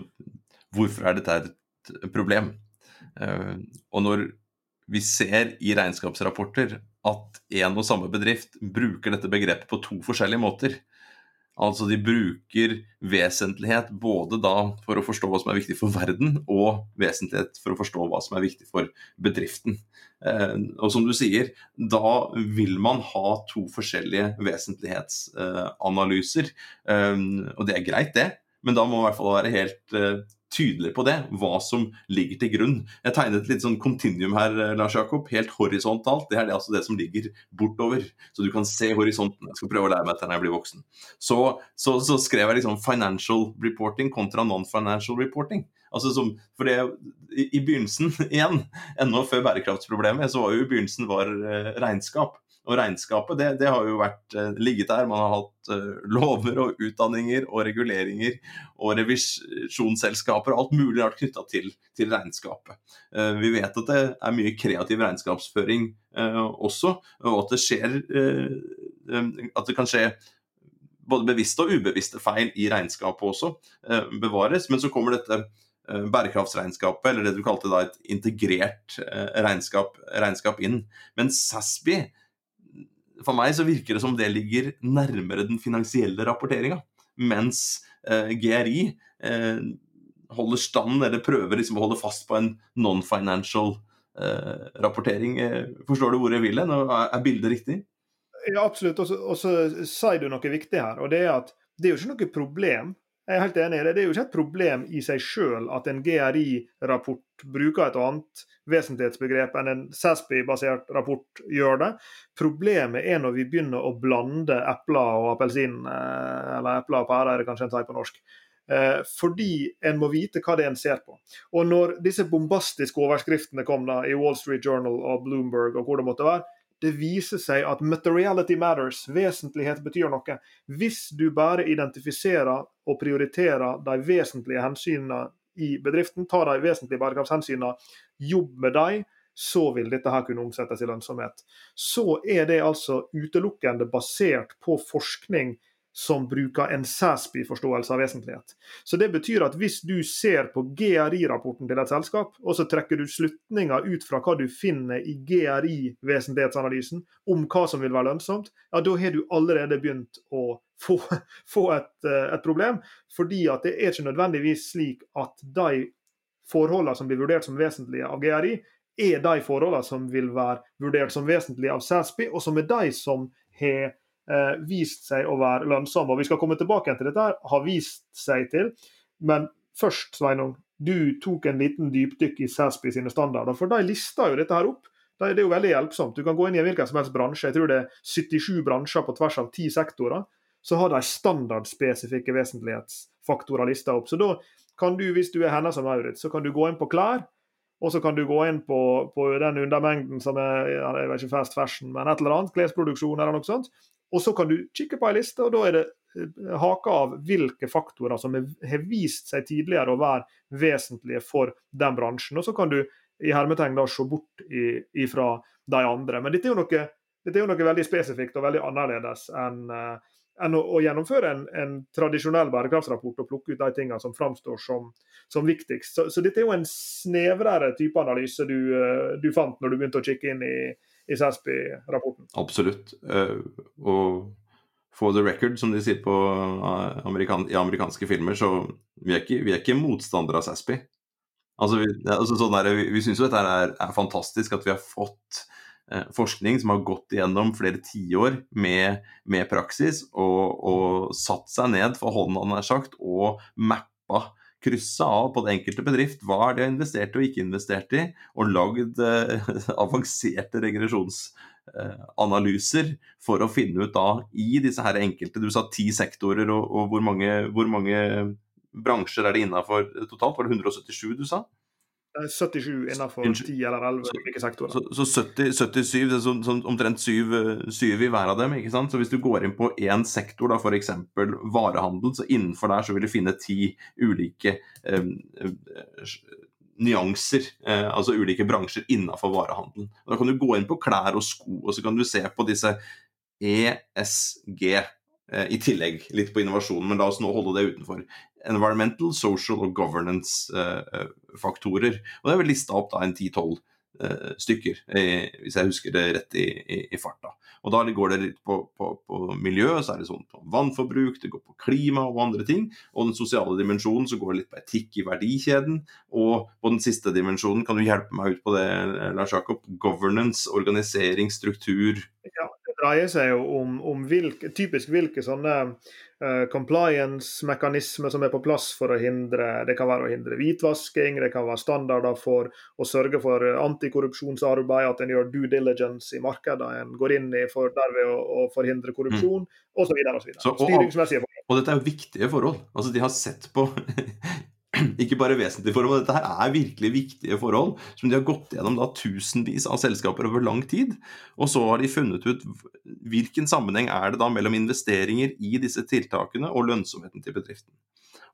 Speaker 4: hvorfor er dette et problem. Uh, og når vi ser i regnskapsrapporter at en og samme bedrift bruker dette begrepet på to forskjellige måter, Altså de bruker vesentlighet både da for å forstå hva som er viktig for verden, og vesentlighet for å forstå hva som er viktig for bedriften. Eh, og som du sier, da vil man ha to forskjellige vesentlighetsanalyser. Eh, og det er greit, det, men da må man i hvert fall være helt eh, tydelig på det, hva som ligger til grunn. Jeg tegnet litt sånn kontinuum her, eh, Lars Jakob, helt horisontalt. Det er det, altså det som ligger bortover, så du kan se horisonten. Jeg skal prøve å lære meg dette når jeg blir voksen. Så, så, så skrev jeg liksom financial reporting kontra non-financial reporting. Altså som, for det, i, i begynnelsen, [LAUGHS] igjen, ennå før bærekraftsproblemet, så var jo i begynnelsen var eh, regnskap. Og regnskapet det, det har jo vært eh, ligget der. Man har hatt uh, lover og utdanninger og reguleringer og revisjonsselskaper og alt mulig rart knytta til, til, regnskapet. Uh, vi vet at det er mye kreativ regnskapsføring også, og at det skjer At det kan skje både bevisste og ubevisste feil i regnskapet også bevares. Men så kommer dette bærekraftsregnskapet, eller det du kalte da et integrert regnskap, regnskap inn. Men SASBI for meg så virker det som det ligger nærmere den finansielle rapporteringa. Mens eh, GRI eh, holder stand, eller prøver liksom å holde fast på en non-financial eh, rapportering. Eh, forstår du hvor jeg vil hen? Er bildet riktig?
Speaker 5: Ja, absolutt. Og så sier du noe viktig her. og det er at det er jo ikke noe problem jeg er helt enig i det. Det er jo ikke et problem i seg sjøl at en GRI-rapport bruker et annet vesentlighetsbegrep enn en SASPI-basert rapport gjør det. Problemet er når vi begynner å blande epler og appelsin, eh, eller epler og pærer, er det kanskje en sier på norsk. Eh, fordi en må vite hva det er en ser på. Og når disse bombastiske overskriftene kom da i Wall Street Journal og Bloomberg og hvor det måtte være, det viser seg at materiality matters, vesentlighet betyr noe. Hvis du bare identifiserer og prioriterer de vesentlige hensynene i bedriften, tar de vesentlige bærekraftshensynene, jobb med dem, så vil dette her kunne omsettes i lønnsomhet. Så er det altså utelukkende basert på forskning som bruker en SASB-forståelse av vesentlighet. Så Det betyr at hvis du ser på GRI-rapporten til et selskap, og så trekker du slutninger ut fra hva du finner i GRI-vesentlighetsanalysen om hva som vil være lønnsomt, ja, da har du allerede begynt å få, [LAUGHS] få et, eh, et, problem. Fordi at det er ikke nødvendigvis slik at de forholdene som blir vurdert som vesentlige av GRI, er de forholdene som vil være vurdert som vesentlige av SASB, og som er de som har vist seg å være lønnsomme. Og Vi skal komme tilbake til dette, her, har vist seg til. Men først, Sveinung, du tok en liten dypdykk i SASPI sine standarder. For de lista jo dette her opp. Det er jo veldig hjelpsomt. Du kan gå inn i en hvilken som helst bransje. Jeg tror det er 77 bransjer på tvers av 10 sektorer. Så har de standardspesifikke vesentlighetsfaktorer lista opp. Så da kan du, hvis du er henne som Maurits, så kan du gå inn på klær. Og så kan du gå inn på, på den undermengden som er jeg vet ikke fast fashion, men et eller annet, klesproduksjon eller noe sånt. Og så kan du kikke på ei liste, og da er det eh, haka av hvilke faktorer som har vist seg tidligere å være vesentlige for den bransjen. Og så kan du i hermetegn da se bort ifra de andre. Men dette er jo noe, er jo noe veldig spesifikt og veldig annerledes enn uh, enn å, å gjennomføre en, en, tradisjonell bærekraftsrapport og plukke ut de tingene som framstår som, som viktigst. Så, så, dette er jo en snevrere type analyse du, eh, du fant når du begynte å kikke inn i, i Sasby-rapporten.
Speaker 4: Absolutt. Uh, og for the record, som de sier på uh, amerikan i amerikanske filmer, så vi er ikke, vi er ikke motstandere av Sasby. Altså, vi, altså sånn vi, vi syns jo dette er, er, fantastisk at vi har fått eh, forskning som har gått igjennom flere tiår med, med praksis og, og, satt seg ned for hånda, nær sagt, og mappa kryssa av på det enkelte bedrift hva er det jeg investerte og ikke investerte i, og lagd eh, [LAUGHS] avanserte regresjonsanalyser eh, for å finne ut da i disse her enkelte Du sa ti sektorer, og, og hvor, mange, hvor, mange, bransjer er det innafor totalt? Var det 177 du sa?
Speaker 5: 77 innenfor 10 eller 11 ulike sektorer.
Speaker 4: Så, så 70, 77, så, så, omtrent 7, 7 i hver av dem. ikke sant? Så hvis du går inn på én sektor, da f.eks. varehandel, så innenfor der så vil du finne ti ulike eh, nyanser, eh, altså ulike bransjer innenfor varehandelen. Da kan du gå inn på klær og sko, og så kan du se på disse ESG eh, i tillegg. Litt på innovasjonen, men la oss nå holde det utenfor environmental, social og governance-faktorer. og Det er vel lista opp da en 10-12 eh, stykker, hvis jeg husker det rett i, i, i farta. Og Da går det litt på, på, på miljø, så er det sånn på vannforbruk, det går på klima og andre ting. Og den sosiale dimensjonen så går det litt på etikk i verdikjeden. Og på den siste dimensjonen, kan du hjelpe meg ut på det, Lars Jakob? Governance, organisering, struktur.
Speaker 5: Ja, dreier seg jo om, om hvilke, typisk hvilke sånne uh, compliance-mekanismer som er på plass for å hindre Det kan være å hindre hvitvasking, det kan være standarder for å sørge for antikorrupsjonsarbeid, at en gjør due diligence i markedet en går inn i for derved å, å forhindre korrupsjon, mm. osv. Styringsmessige
Speaker 4: forhold. Og dette er jo viktige forhold. Altså, de har sett på [CLEARS THROAT] ikke bare vesentlige forhold, dette her er virkelig viktige forhold som de har gått gjennom da tusenvis av selskaper over lang tid. Og så har de funnet ut hvilken sammenheng er det da mellom investeringer i disse tiltakene og lønnsomheten til bedriften.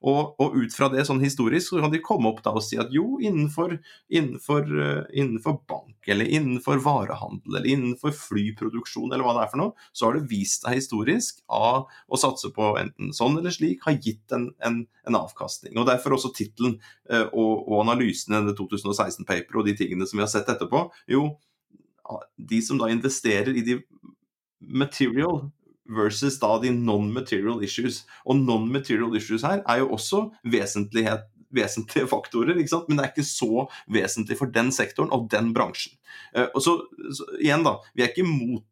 Speaker 4: Og, og, ut fra det sånn historisk så kan de komme opp da og si at jo, innenfor, innenfor, uh, innenfor, bank eller innenfor varehandel eller innenfor flyproduksjon eller hva det er for noe, så har det vist seg historisk av å satse på enten sånn eller slik har gitt en, en, en avkastning. Og Derfor også tittelen uh, og, og analysen i denne 2016-paperet og de tingene som vi har sett etterpå. Jo, de som da investerer i de material versus da de non-material issues. Og non-material issues her er jo også vesentlige faktorer, men det er ikke så vesentlig for den sektoren og den bransjen. Uh, og så, så, igjen da, Vi er ikke imot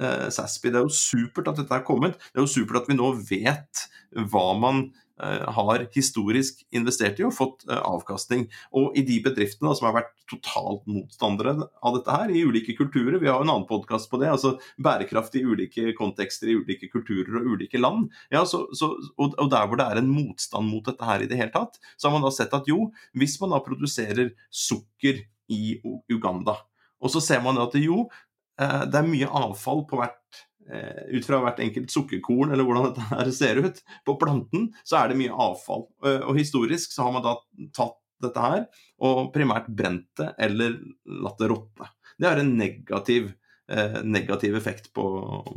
Speaker 4: eh, SASPI. Det er jo supert at dette er kommet. Det er jo supert at vi nå vet hva man Eh, har historisk investert i og fått eh, avkastning. Og i de bedriftene som har vært totalt motstandere av dette her, i ulike kulturer, vi har en annen podkast på det, altså bærekraft i ulike kontekster, i ulike kulturer og ulike land, ja, så, så, og, der hvor det er en motstand mot dette her i det hele tatt, så har man da sett at jo, hvis man da produserer sukker i Uganda, og så ser man at jo, eh, det er mye avfall på hvert eh, ut fra hvert enkelt sukkerkorn eller hvordan dette her ser ut, på planten, så er det mye avfall. Eh, og historisk så har man da tatt dette her og primært brent det eller latt det råtne. Det har en negativ, eh, negativ effekt på,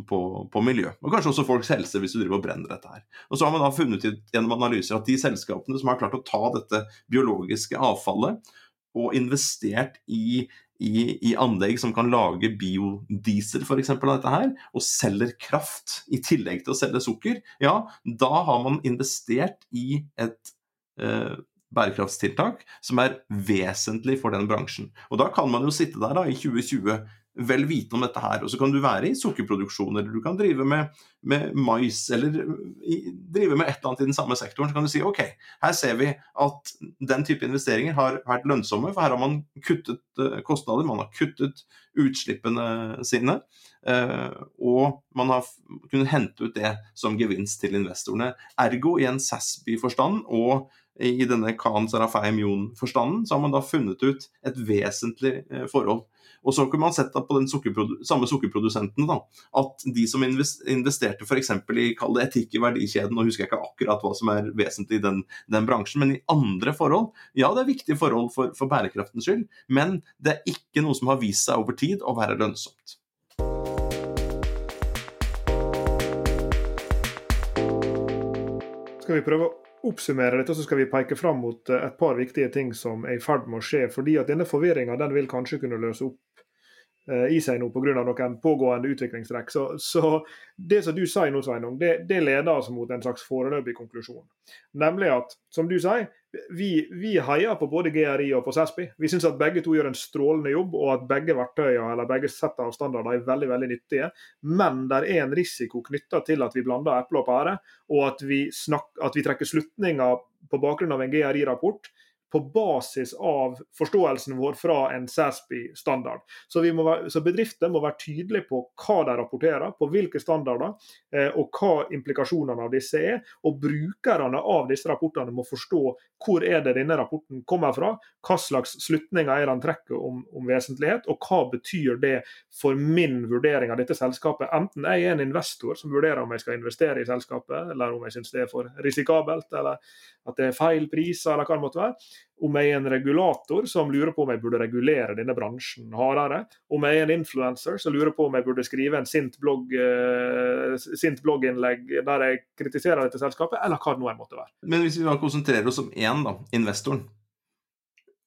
Speaker 4: på, på miljø, og kanskje også folks helse hvis du driver og brenner dette her. Og så har man da funnet ut gjennom analyser at de selskapene som har klart å ta dette biologiske avfallet og investert i i, i, anlegg som kan lage biodiesel eksempel, av dette her, og selger kraft i tillegg til å selge sukker, ja, da har man investert i et eh, bærekraftstiltak som er vesentlig for den bransjen. Og da kan man jo sitte der da i 2020 vel vitende om dette her. Og så kan du være i sukkerproduksjon, eller du kan drive med, med mais, eller i, drive med et eller annet i den samme sektoren. Så kan du si ok, her ser vi at den type investeringer har vært lønnsomme, for her har man kuttet uh, kostnader, man har kuttet utslippene sine. Uh, og man har kunnet hente ut det som gevinst til investorene. Ergo i en Sasby-forstand og i denne Khan Sarafay Mion-forstanden, så har man da funnet ut et vesentlig uh, forhold. Og så kunne man sett på den sukkerprodu samme sukkerprodusenten da, at de som investerte f.eks. i kall det etikk i verdikjeden, nå husker jeg ikke akkurat hva som er vesentlig i den, den bransjen, men i andre forhold, ja det er viktige forhold for, for bærekraftens skyld, men det er ikke noe som har vist seg over tid å være lønnsomt.
Speaker 5: Skal vi prøve å oppsummere dette, så skal vi peke fram mot eh, et par viktige ting som er i ferd med å skje. fordi at Denne forvirringa vil kanskje kunne løse opp i seg nå pga. noen pågående utviklingstrekk. Så, så, det som du sier nå, Sveinung, det, det, leder oss mot en slags foreløpig konklusjon. Nemlig at, som du sier, vi, vi heier på både GRI og på SESPI. Vi syns at begge to gjør en strålende jobb, og at begge verktøyene eller begge settene av standarder er veldig veldig nyttige. Men det er en risiko knytta til at vi blander eple og pære, og at vi, snak, at vi trekker slutninger på bakgrunn av en GRI-rapport på basis av forståelsen vår fra en SASB-standard. Så, så, bedrifter må være tydelige på hva de rapporterer, på hvilke standarder, eh, og hva implikasjonene av disse er. Og brukerne av disse rapportene må forstå hvor er det denne rapporten kommer fra, hva slags slutninger er den trekker om, om, vesentlighet, og hva betyr det for min vurdering av dette selskapet. Enten jeg er en investor som vurderer om jeg skal investere i selskapet, eller om jeg syns det er for risikabelt, eller at det er feil priser, eller hva det måtte være. Om jeg er en regulator som lurer på om jeg burde regulere denne bransjen hardere. Om jeg er en influencer som lurer på om jeg burde skrive en sint, blogg, uh, sint blogginnlegg der jeg kritiserer dette selskapet, eller hva det nå måtte være.
Speaker 4: Men hvis vi da konsentrerer oss om én, da, investoren.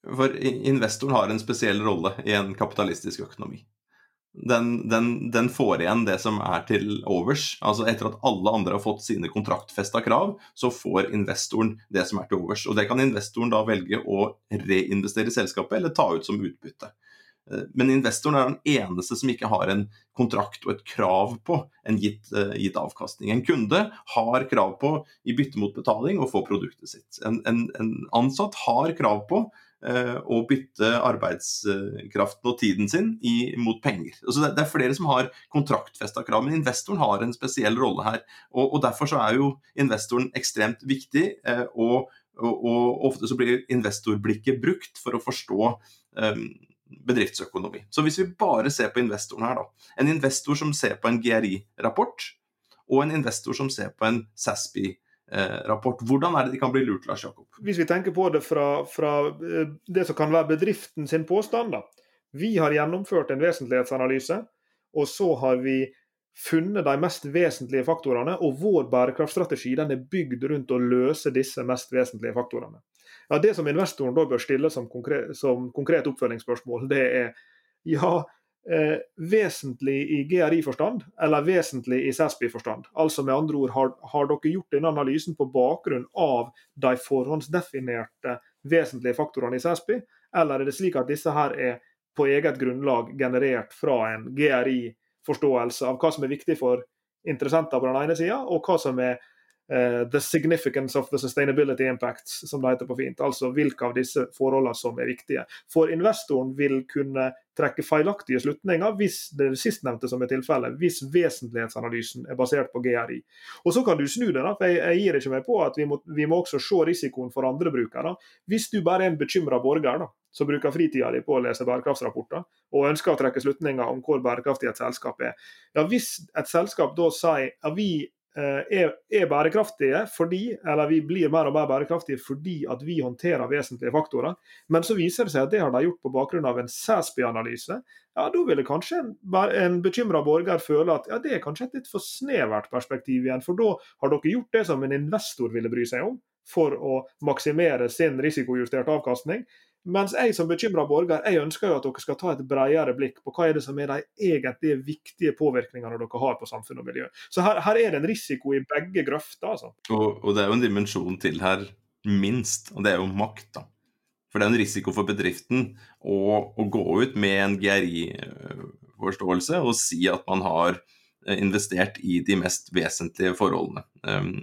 Speaker 4: For investoren har en spesiell rolle i en kapitalistisk økonomi den, den, den, får igjen det som er til overs. Altså Etter at alle andre har fått sine kontraktfesta krav, så får investoren det som er til overs. Og Det kan investoren da velge å reinvestere i selskapet eller ta ut som utbytte. Eh, men investoren er den eneste som ikke har en kontrakt og et krav på en gitt, uh, gitt avkastning. En kunde har krav på, i bytte mot betaling, å få produktet sitt. En, en, en ansatt har krav på Eh, og bytte arbeidskraften og tiden sin i, mot penger. Altså det, er flere som har kontraktfesta krav, men investoren har en spesiell rolle her. Og, og Derfor er jo investoren ekstremt viktig. Eh, og, og, og, ofte så blir investorblikket brukt for å forstå um, bedriftsøkonomi. Så hvis vi bare ser på investoren her, da. En investor som ser på en GRI-rapport, og en investor som ser på en SASPI-rapport rapport. Hvordan er det de kan bli lurt, Lars Jakob?
Speaker 5: Hvis vi tenker på det fra, fra eh, det som kan være bedriften sin påstand. da. Vi har gjennomført en vesentlighetsanalyse, og så har vi funnet de mest vesentlige faktorene. Og vår bærekraftstrategi den er bygd rundt å løse disse mest vesentlige faktorene. Ja, Det som investoren da bør stille som konkret, som konkret oppfølgingsspørsmål, det er ja, eh, vesentlig i GRI-forstand eller vesentlig i SASPI-forstand. Altså med andre ord, har, har, dere gjort denne analysen på bakgrunn av de forhåndsdefinerte vesentlige faktorene i SASPI, eller er det slik at disse her er på eget grunnlag generert fra en GRI-forståelse av hva som er viktig for interessenter på den ene sida, og hva som er uh, the significance of the sustainability impacts, som det heter på fint. Altså hvilke av disse forholdene som er viktige. For investoren vil kunne trekke feilaktige slutninger hvis det er sistnevnte som er tilfellet, hvis vesentlighetsanalysen er basert på GRI. Og Så kan du snu det, da, for jeg, jeg gir ikke meg på at vi må, vi må også se risikoen for andre brukere. Hvis du bare er en bekymra borger da, som bruker fritida di på å lese bærekraftsrapporter, og ønsker å trekke slutninger om hvor bærekraftig et selskap er, ja, hvis et selskap da sier at vi Eh, er, er, bærekraftige fordi, eller vi blir mer og mer bærekraftige fordi at vi håndterer vesentlige faktorer. Men så viser det seg at det har de gjort på bakgrunn av en Sæsby-analyse. Ja, Da ville kanskje en, en bekymra borger føle at ja, det er kanskje et litt for snevert perspektiv igjen. For da har dere gjort det som en investor ville bry seg om for å maksimere sin risikojusterte avkastning. Mens jeg som bekymra borger jeg ønsker jo at dere skal ta et bredere blikk på hva er det som er de egentlige viktige påvirkningene dere har på samfunn og miljø. Så her, her er det en risiko i begge grøfter. Altså.
Speaker 4: Og, og, det er jo en dimensjon til her, minst, og det er jo makt. da. For det er en risiko for bedriften å, å gå ut med en GRI-forståelse og si at man har eh, investert i de mest vesentlige forholdene. Um,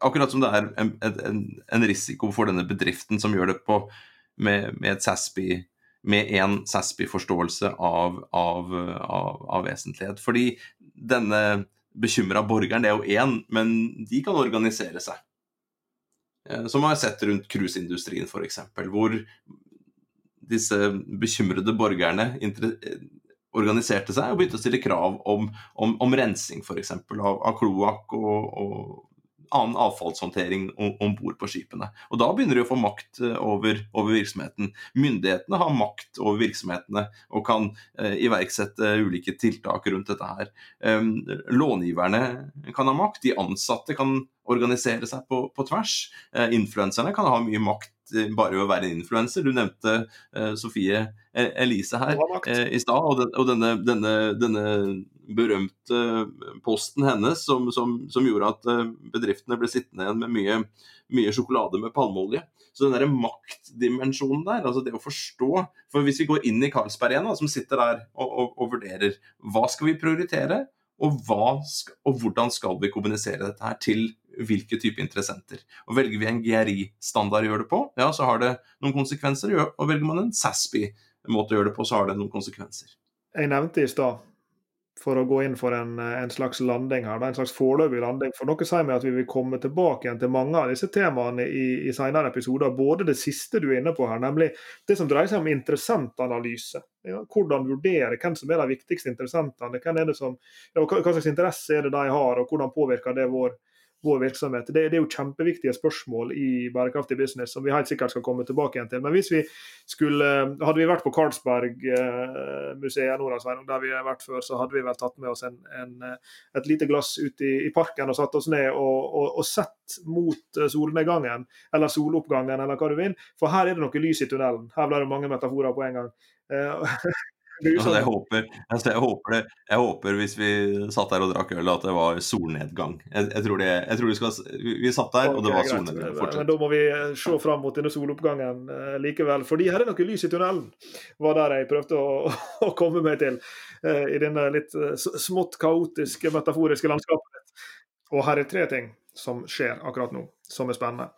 Speaker 4: akkurat som det er en, en, en, risiko for denne bedriften som gjør det på, med, med SASPI med en SASPI-forståelse av, av, av, av, vesentlighet. Fordi denne bekymra borgeren, det er jo én, men de kan organisere seg. Eh, som har sett rundt cruiseindustrien f.eks., hvor disse bekymrede borgerne organiserte seg og begynte å stille krav om, om, om rensing f.eks. av, av kloakk og, og annen avfallshåndtering om bord på skipene. Og Da begynner de å få makt eh, over, over, virksomheten. Myndighetene har makt over virksomhetene og kan eh, iverksette ulike tiltak rundt dette her. Eh, långiverne kan ha makt, de ansatte kan organisere seg på, på tvers. Eh, influenserne kan ha mye makt bare ved å være en influenser. Du nevnte uh, Sofie e-, Elise her uh, i stad, og, den, og denne, denne, denne, berømte posten hennes som, som, som, gjorde at uh, bedriftene ble sittende igjen med mye, mye sjokolade med palmeolje. Så den der maktdimensjonen der, altså det å forstå For hvis vi går inn i Karlsberg igjen, da, som sitter der og, og, og vurderer hva skal vi prioritere, og, hva, og hvordan skal vi kommunisere dette her til hvilke type interessenter. Og Velger vi en GRI-standard å gjøre det på, ja, så har det noen konsekvenser. Og velger man en SASPI-måte å gjøre det på, så har det noen konsekvenser.
Speaker 5: Jeg nevnte i stad for å gå inn for en, en slags landing her, en slags foreløpig landing. For Noe sier meg at vi vil komme tilbake igjen til mange av disse temaene i, i senere episoder. Både det siste du er inne på her, nemlig det som dreier seg om interessentanalyse. Ja, hvordan vurdere hvem som er de viktigste interessentene. Hvem er det som, ja, hva, hva slags interesse er det de har, og hvordan påvirker det vår vår virksomhet. Det, det, er jo kjempeviktige spørsmål i bærekraftig business som vi helt sikkert skal komme tilbake igjen til. Men hvis vi skulle, hadde vi vært på Karlsbergmuseet nå, der vi har vært før, så hadde vi vel tatt med oss en, en, et lite glass ut i, i, parken og satt oss ned og, og, og, sett mot solnedgangen eller soloppgangen eller hva du vil. For her er det noe lys i tunnelen. Her ble det mange metaforer på en gang. [LAUGHS] Eh,
Speaker 4: Altså, jeg, håper, altså, jeg, håper det, jeg, håper, hvis vi satt der og drakk øl, at det var solnedgang. Jeg, jeg tror, det, jeg tror det skal, Vi satt der, okay, og det var solnedgang.
Speaker 5: Fortsatt. Men da må vi eh, se fram mot denne soloppgangen uh, likevel. Fordi her er noe lys i tunnelen, var der jeg prøvde å, [LAUGHS] å komme meg til. Uh, I denne litt uh, smått kaotiske, metaforiske landskapet. Og her er tre ting som skjer akkurat nå, som er spennende.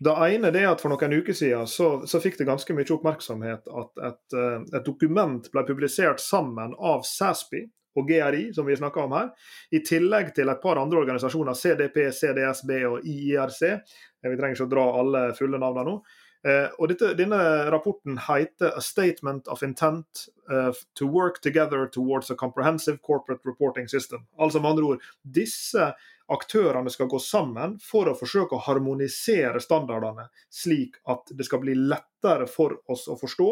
Speaker 5: Det ene er at For noen uker siden så, så fikk det ganske mye oppmerksomhet at et, eh, et, dokument ble publisert sammen av SASPI og GRI, som vi snakker om her, i tillegg til et par andre organisasjoner, CDP, CDSB og IIRC. Vi trenger ikke å dra alle fulle navnene nå. Eh, og dette, Denne rapporten heter 'A Statement of Intent uh, to Work Together Towards a Comprehensive Corporate Reporting System'. Altså med andre ord, disse aktørene skal gå sammen for å forsøke å harmonisere standardene, slik at det skal bli lettere for oss å forstå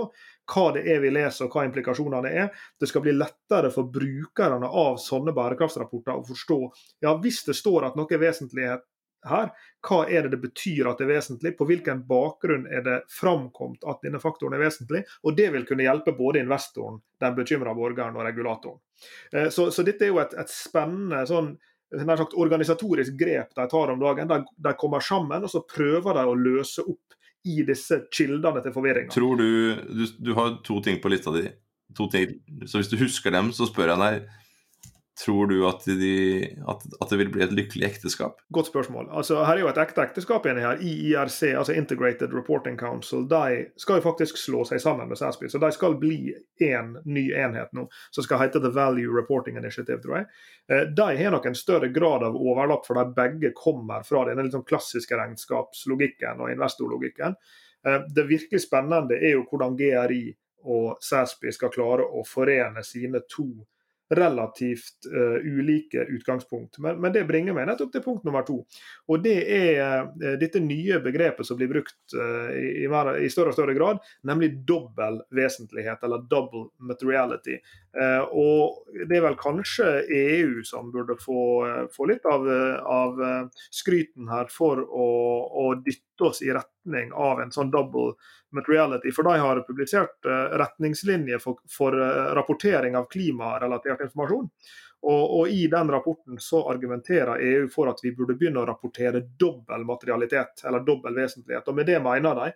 Speaker 5: hva det er vi leser og hva implikasjonene er. Det skal bli lettere for brukerne av sånne bærekraftsrapporter å forstå ja, hvis det står at noe er vesentlig her, hva er det det betyr at det er vesentlig, på hvilken bakgrunn er det framkommet at denne faktoren er vesentlig. og Det vil kunne hjelpe både investoren, den bekymra borgeren og regulatoren. Eh, så, så dette er jo et, et spennende sånn nær sagt organisatorisk grep de tar om dagen. De, kommer sammen og så prøver de å løse opp i disse kildene til forvirringa.
Speaker 4: Tror du, du, du har to ting på lista di. To ting. Så hvis du husker dem, så spør jeg deg tror du at, de, at, at, det vil bli et lykkelig ekteskap?
Speaker 5: Godt spørsmål. Altså, her er jo et ekte ekteskap inni her. IIRC, altså Integrated Reporting Council, de skal jo faktisk slå seg sammen med SASPI. Så de skal bli én ny enhet nå, som skal hete The Value Reporting Initiative, tror jeg. Eh, de har nok en større grad av overlapp, for de begge kommer fra denne liksom klassiske regnskapslogikken og investorlogikken. Eh, det virkelig spennende er jo hvordan GRI og SASPI skal klare å forene sine to relativt uh, ulike utgangspunkt. Men, men, det bringer meg nettopp til punkt nummer to. Og Det er uh, dette nye begrepet som blir brukt uh, i, i, større og større grad, nemlig dobbel vesentlighet, eller double materiality. og Det er vel kanskje EU som burde få, få litt av, av, skryten her for å, å dytte oss i retning av en sånn double materiality. For de har publisert retningslinjer for, for rapportering av klimarelatert informasjon. Og, og, I den rapporten så argumenterer EU for at vi burde begynne å rapportere dobbel materialitet, eller dobbel vesentlighet. Og Med det mener de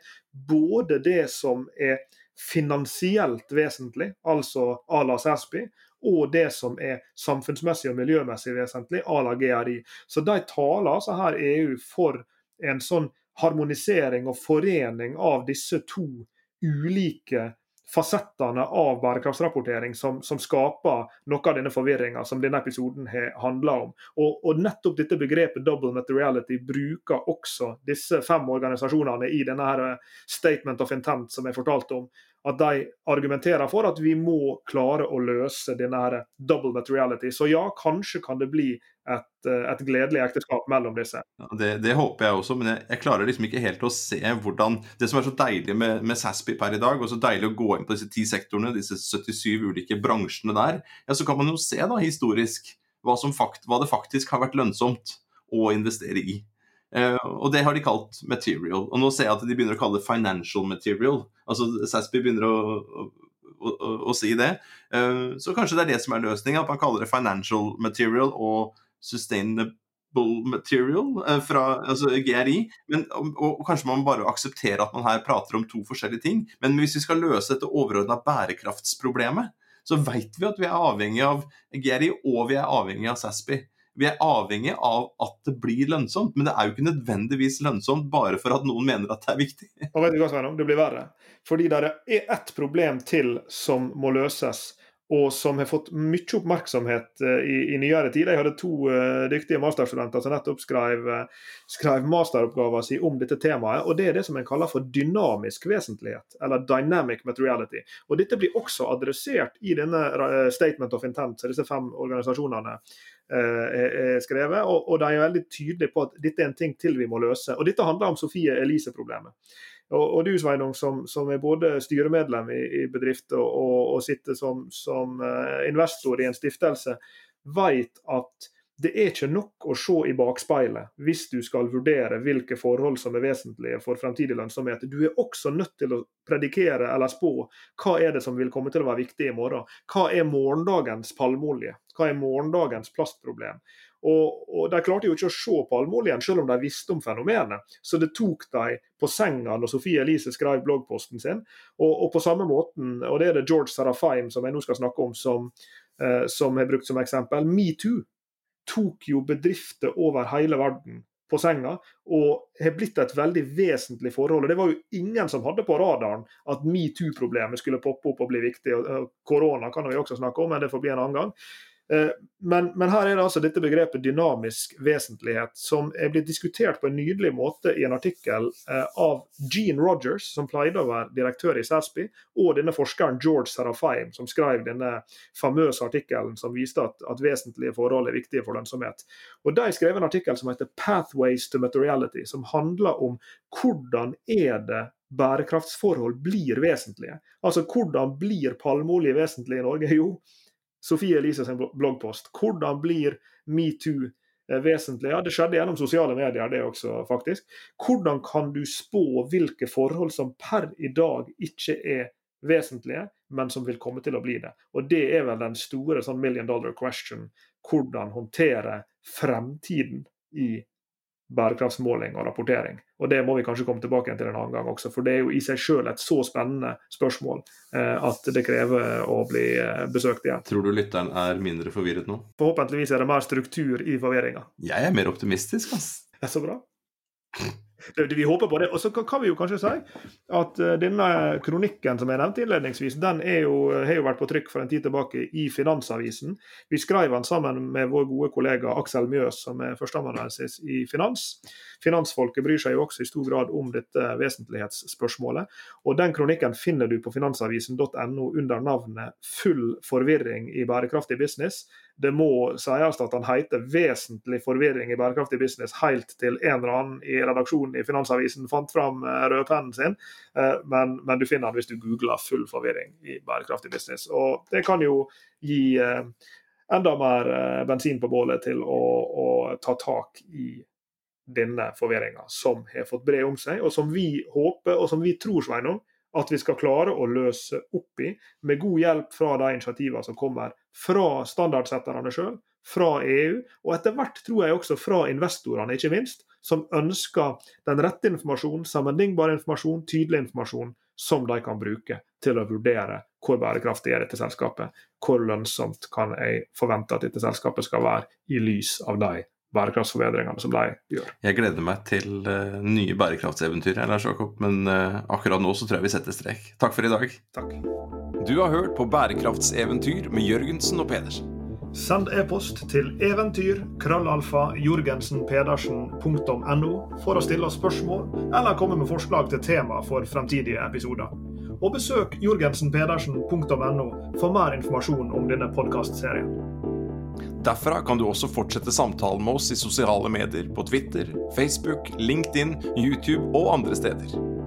Speaker 5: både det som er finansielt vesentlig, altså à la SASPI, og det som er samfunnsmessig og miljømessig vesentlig, à la GRI. Så de taler altså her EU for en sånn harmonisering og forening av disse to ulike fasettene av bærekraftsrapportering som, som, skaper noe av denne forvirringa som denne episoden har handla om. Og, og, nettopp dette begrepet double materiality bruker også disse fem organisasjonene i denne her eh, statement of intent som jeg fortalte om. At de argumenterer for at vi må klare å løse denne her double materiality. Så ja, kanskje kan det bli et, eh, et gledelig ekteskap mellom disse.
Speaker 4: Ja, det, det, håper jeg også, men jeg, jeg, klarer liksom ikke helt å se hvordan Det som er så deilig med, med SASPI per i dag, og så deilig å gå inn på disse ti sektorene, disse 77 ulike bransjene der, ja, så kan man jo se da historisk hva, fakt, hva det faktisk har vært lønnsomt å investere i. Uh, og det har de kalt material. Og nå ser jeg at de begynner å kalle det financial material. Altså Sasby begynner å, å, å, å si det. Uh, så kanskje det er det som er løsninga, at man kaller det financial material og sustainable material eh, fra altså GRI. Men, og, og, kanskje man bare aksepterer at man her prater om to forskjellige ting. Men hvis vi skal løse dette overordna bærekraftsproblemet, så vet vi at vi er avhengig av GRI og vi er avhengig av SASPI. Vi er avhengig av at det blir lønnsomt, men det er jo ikke nødvendigvis lønnsomt bare for at noen mener at det er viktig.
Speaker 5: Og vet du hva, Sveinung? Det blir verre. Fordi det er ett problem til som må løses og som har fått mye oppmerksomhet eh, i, i nyere tid. Jeg hadde to uh, dyktige masterstudenter som nettopp skrev, uh, skrev masteroppgaven sin om dette temaet. og Det er det som en kaller for dynamisk vesentlighet, eller dynamic materiality. Og Dette blir også adressert i denne Statement of Intent, disse fem organisasjonene er skrevet. Og, og de er veldig tydelige på at dette er en ting til vi må løse. Og Dette handler om Sofie Elise-problemet. Og, og, du Sveinung, som, som, er både styremedlem i, i bedrift og, og, og, sitter som, som uh, investor i en stiftelse, vet at det er ikke nok å se i bakspeilet hvis du skal vurdere hvilke forhold som er vesentlige for fremtidig lønnsomhet. Du er også nødt til å predikere eller spå hva er det som vil komme til å være viktig i morgen. Hva er morgendagens palmeolje? Hva er morgendagens plastproblem? Og, og, De klarte jo ikke å se palmeoljen, selv om de visste om fenomenet. Så det tok de på senga når Sofie Elise skrev bloggposten sin. Og, og, på samme måten, og det er det George Serafheim som jeg nå skal snakke om, som, eh, som er brukt som eksempel. Metoo tok jo bedrifter over hele verden på senga, og har blitt et veldig vesentlig forhold. og Det var jo ingen som hadde på radaren at metoo-problemet skulle poppe opp og bli viktig. Korona kan vi også snakke om, men det får bli en annen gang. Eh, men, men, her er det altså dette begrepet dynamisk vesentlighet, som er blitt diskutert på en nydelig måte i en artikkel eh, av Gene Rogers, som pleide å være direktør i SASPI, og denne forskeren George Serafaim, som skrev denne famøse artikkelen som viste at, at, vesentlige forhold er viktige for lønnsomhet. Og De skrev en artikkel som heter 'Pathways to Materiality', som handler om hvordan er det bærekraftsforhold blir vesentlige. Altså hvordan blir palmeolje vesentlig i Norge? [LAUGHS] Jo, Sofie Elise sin bloggpost. Hvordan blir metoo eh, vesentlig? Ja, det skjedde gjennom sosiale medier, det også, faktisk. Hvordan kan du spå hvilke forhold som per i dag ikke er vesentlige, men som vil komme til å bli det? Og Det er vel den store sånn million dollar question. Hvordan håndtere fremtiden i bærekraftsmåling og rapportering. Og Det må vi kanskje komme tilbake til en annen gang også, for det er jo i seg selv et så spennende spørsmål eh, at det krever å bli eh, besøkt igjen.
Speaker 4: Tror du lytteren er mindre forvirret nå?
Speaker 5: Forhåpentligvis er det mer struktur i forvirringa.
Speaker 4: Jeg er mer optimistisk, ass.
Speaker 5: Det er så bra. Vi håper på det. Og så kan vi jo kanskje si at eh, denne kronikken som jeg nevnte innledningsvis, den jo, har jo vært på trykk for en tid tilbake i Finansavisen. Vi skrev den sammen med vår gode kollega Aksel Mjøs, som er førsteamanuensis i finans. Finansfolket bryr seg jo også i stor grad om dette vesentlighetsspørsmålet. Og den kronikken finner du på finansavisen.no under navnet 'Full forvirring i bærekraftig business'. Det må sies at han heter 'Vesentlig forvirring i bærekraftig business' helt til en eller annen i redaksjonen i Finansavisen fant fram eh, rødpennen sin, eh, men, men, du finner den hvis du googler 'full forvirring i bærekraftig business'. Og Det kan jo gi eh, enda mer bensin på bålet til å, å ta tak i denne forvirringa som har fått bre om seg, og som vi håper og som vi tror Sveinung, at vi skal klare å løse opp i, med god hjelp fra de initiativene som kommer fra standardsetterne sjøl, fra EU, og etter hvert tror jeg også fra investorene, ikke minst, som ønsker den rette informasjonen, sammenlignbar informasjon, tydelig informasjon, som de kan bruke til å vurdere hvor bærekraftig er dette selskapet, hvor lønnsomt kan jeg forvente at dette selskapet skal være i lys av de bærekraftsforbedringene som de gjør.
Speaker 4: Jeg gleder meg til uh, nye bærekraftseventyr, Lars Jakob, men uh, akkurat nå så tror jeg vi setter strek. Takk for i dag.
Speaker 5: Takk.
Speaker 4: Du har hørt på Bærekraftseventyr med Jørgensen og Pedersen.
Speaker 5: Send e-post til eventyr krøllalfa jorgensenpedersen.no for å stille oss spørsmål eller komme med forslag til tema for fremtidige episoder. Og besøk jorgensenpedersen.no for mer informasjon om denne podkastserien.
Speaker 4: Derfra kan du også fortsette samtalen med oss i sosiale medier på Twitter, Facebook, LinkedIn, YouTube og andre steder.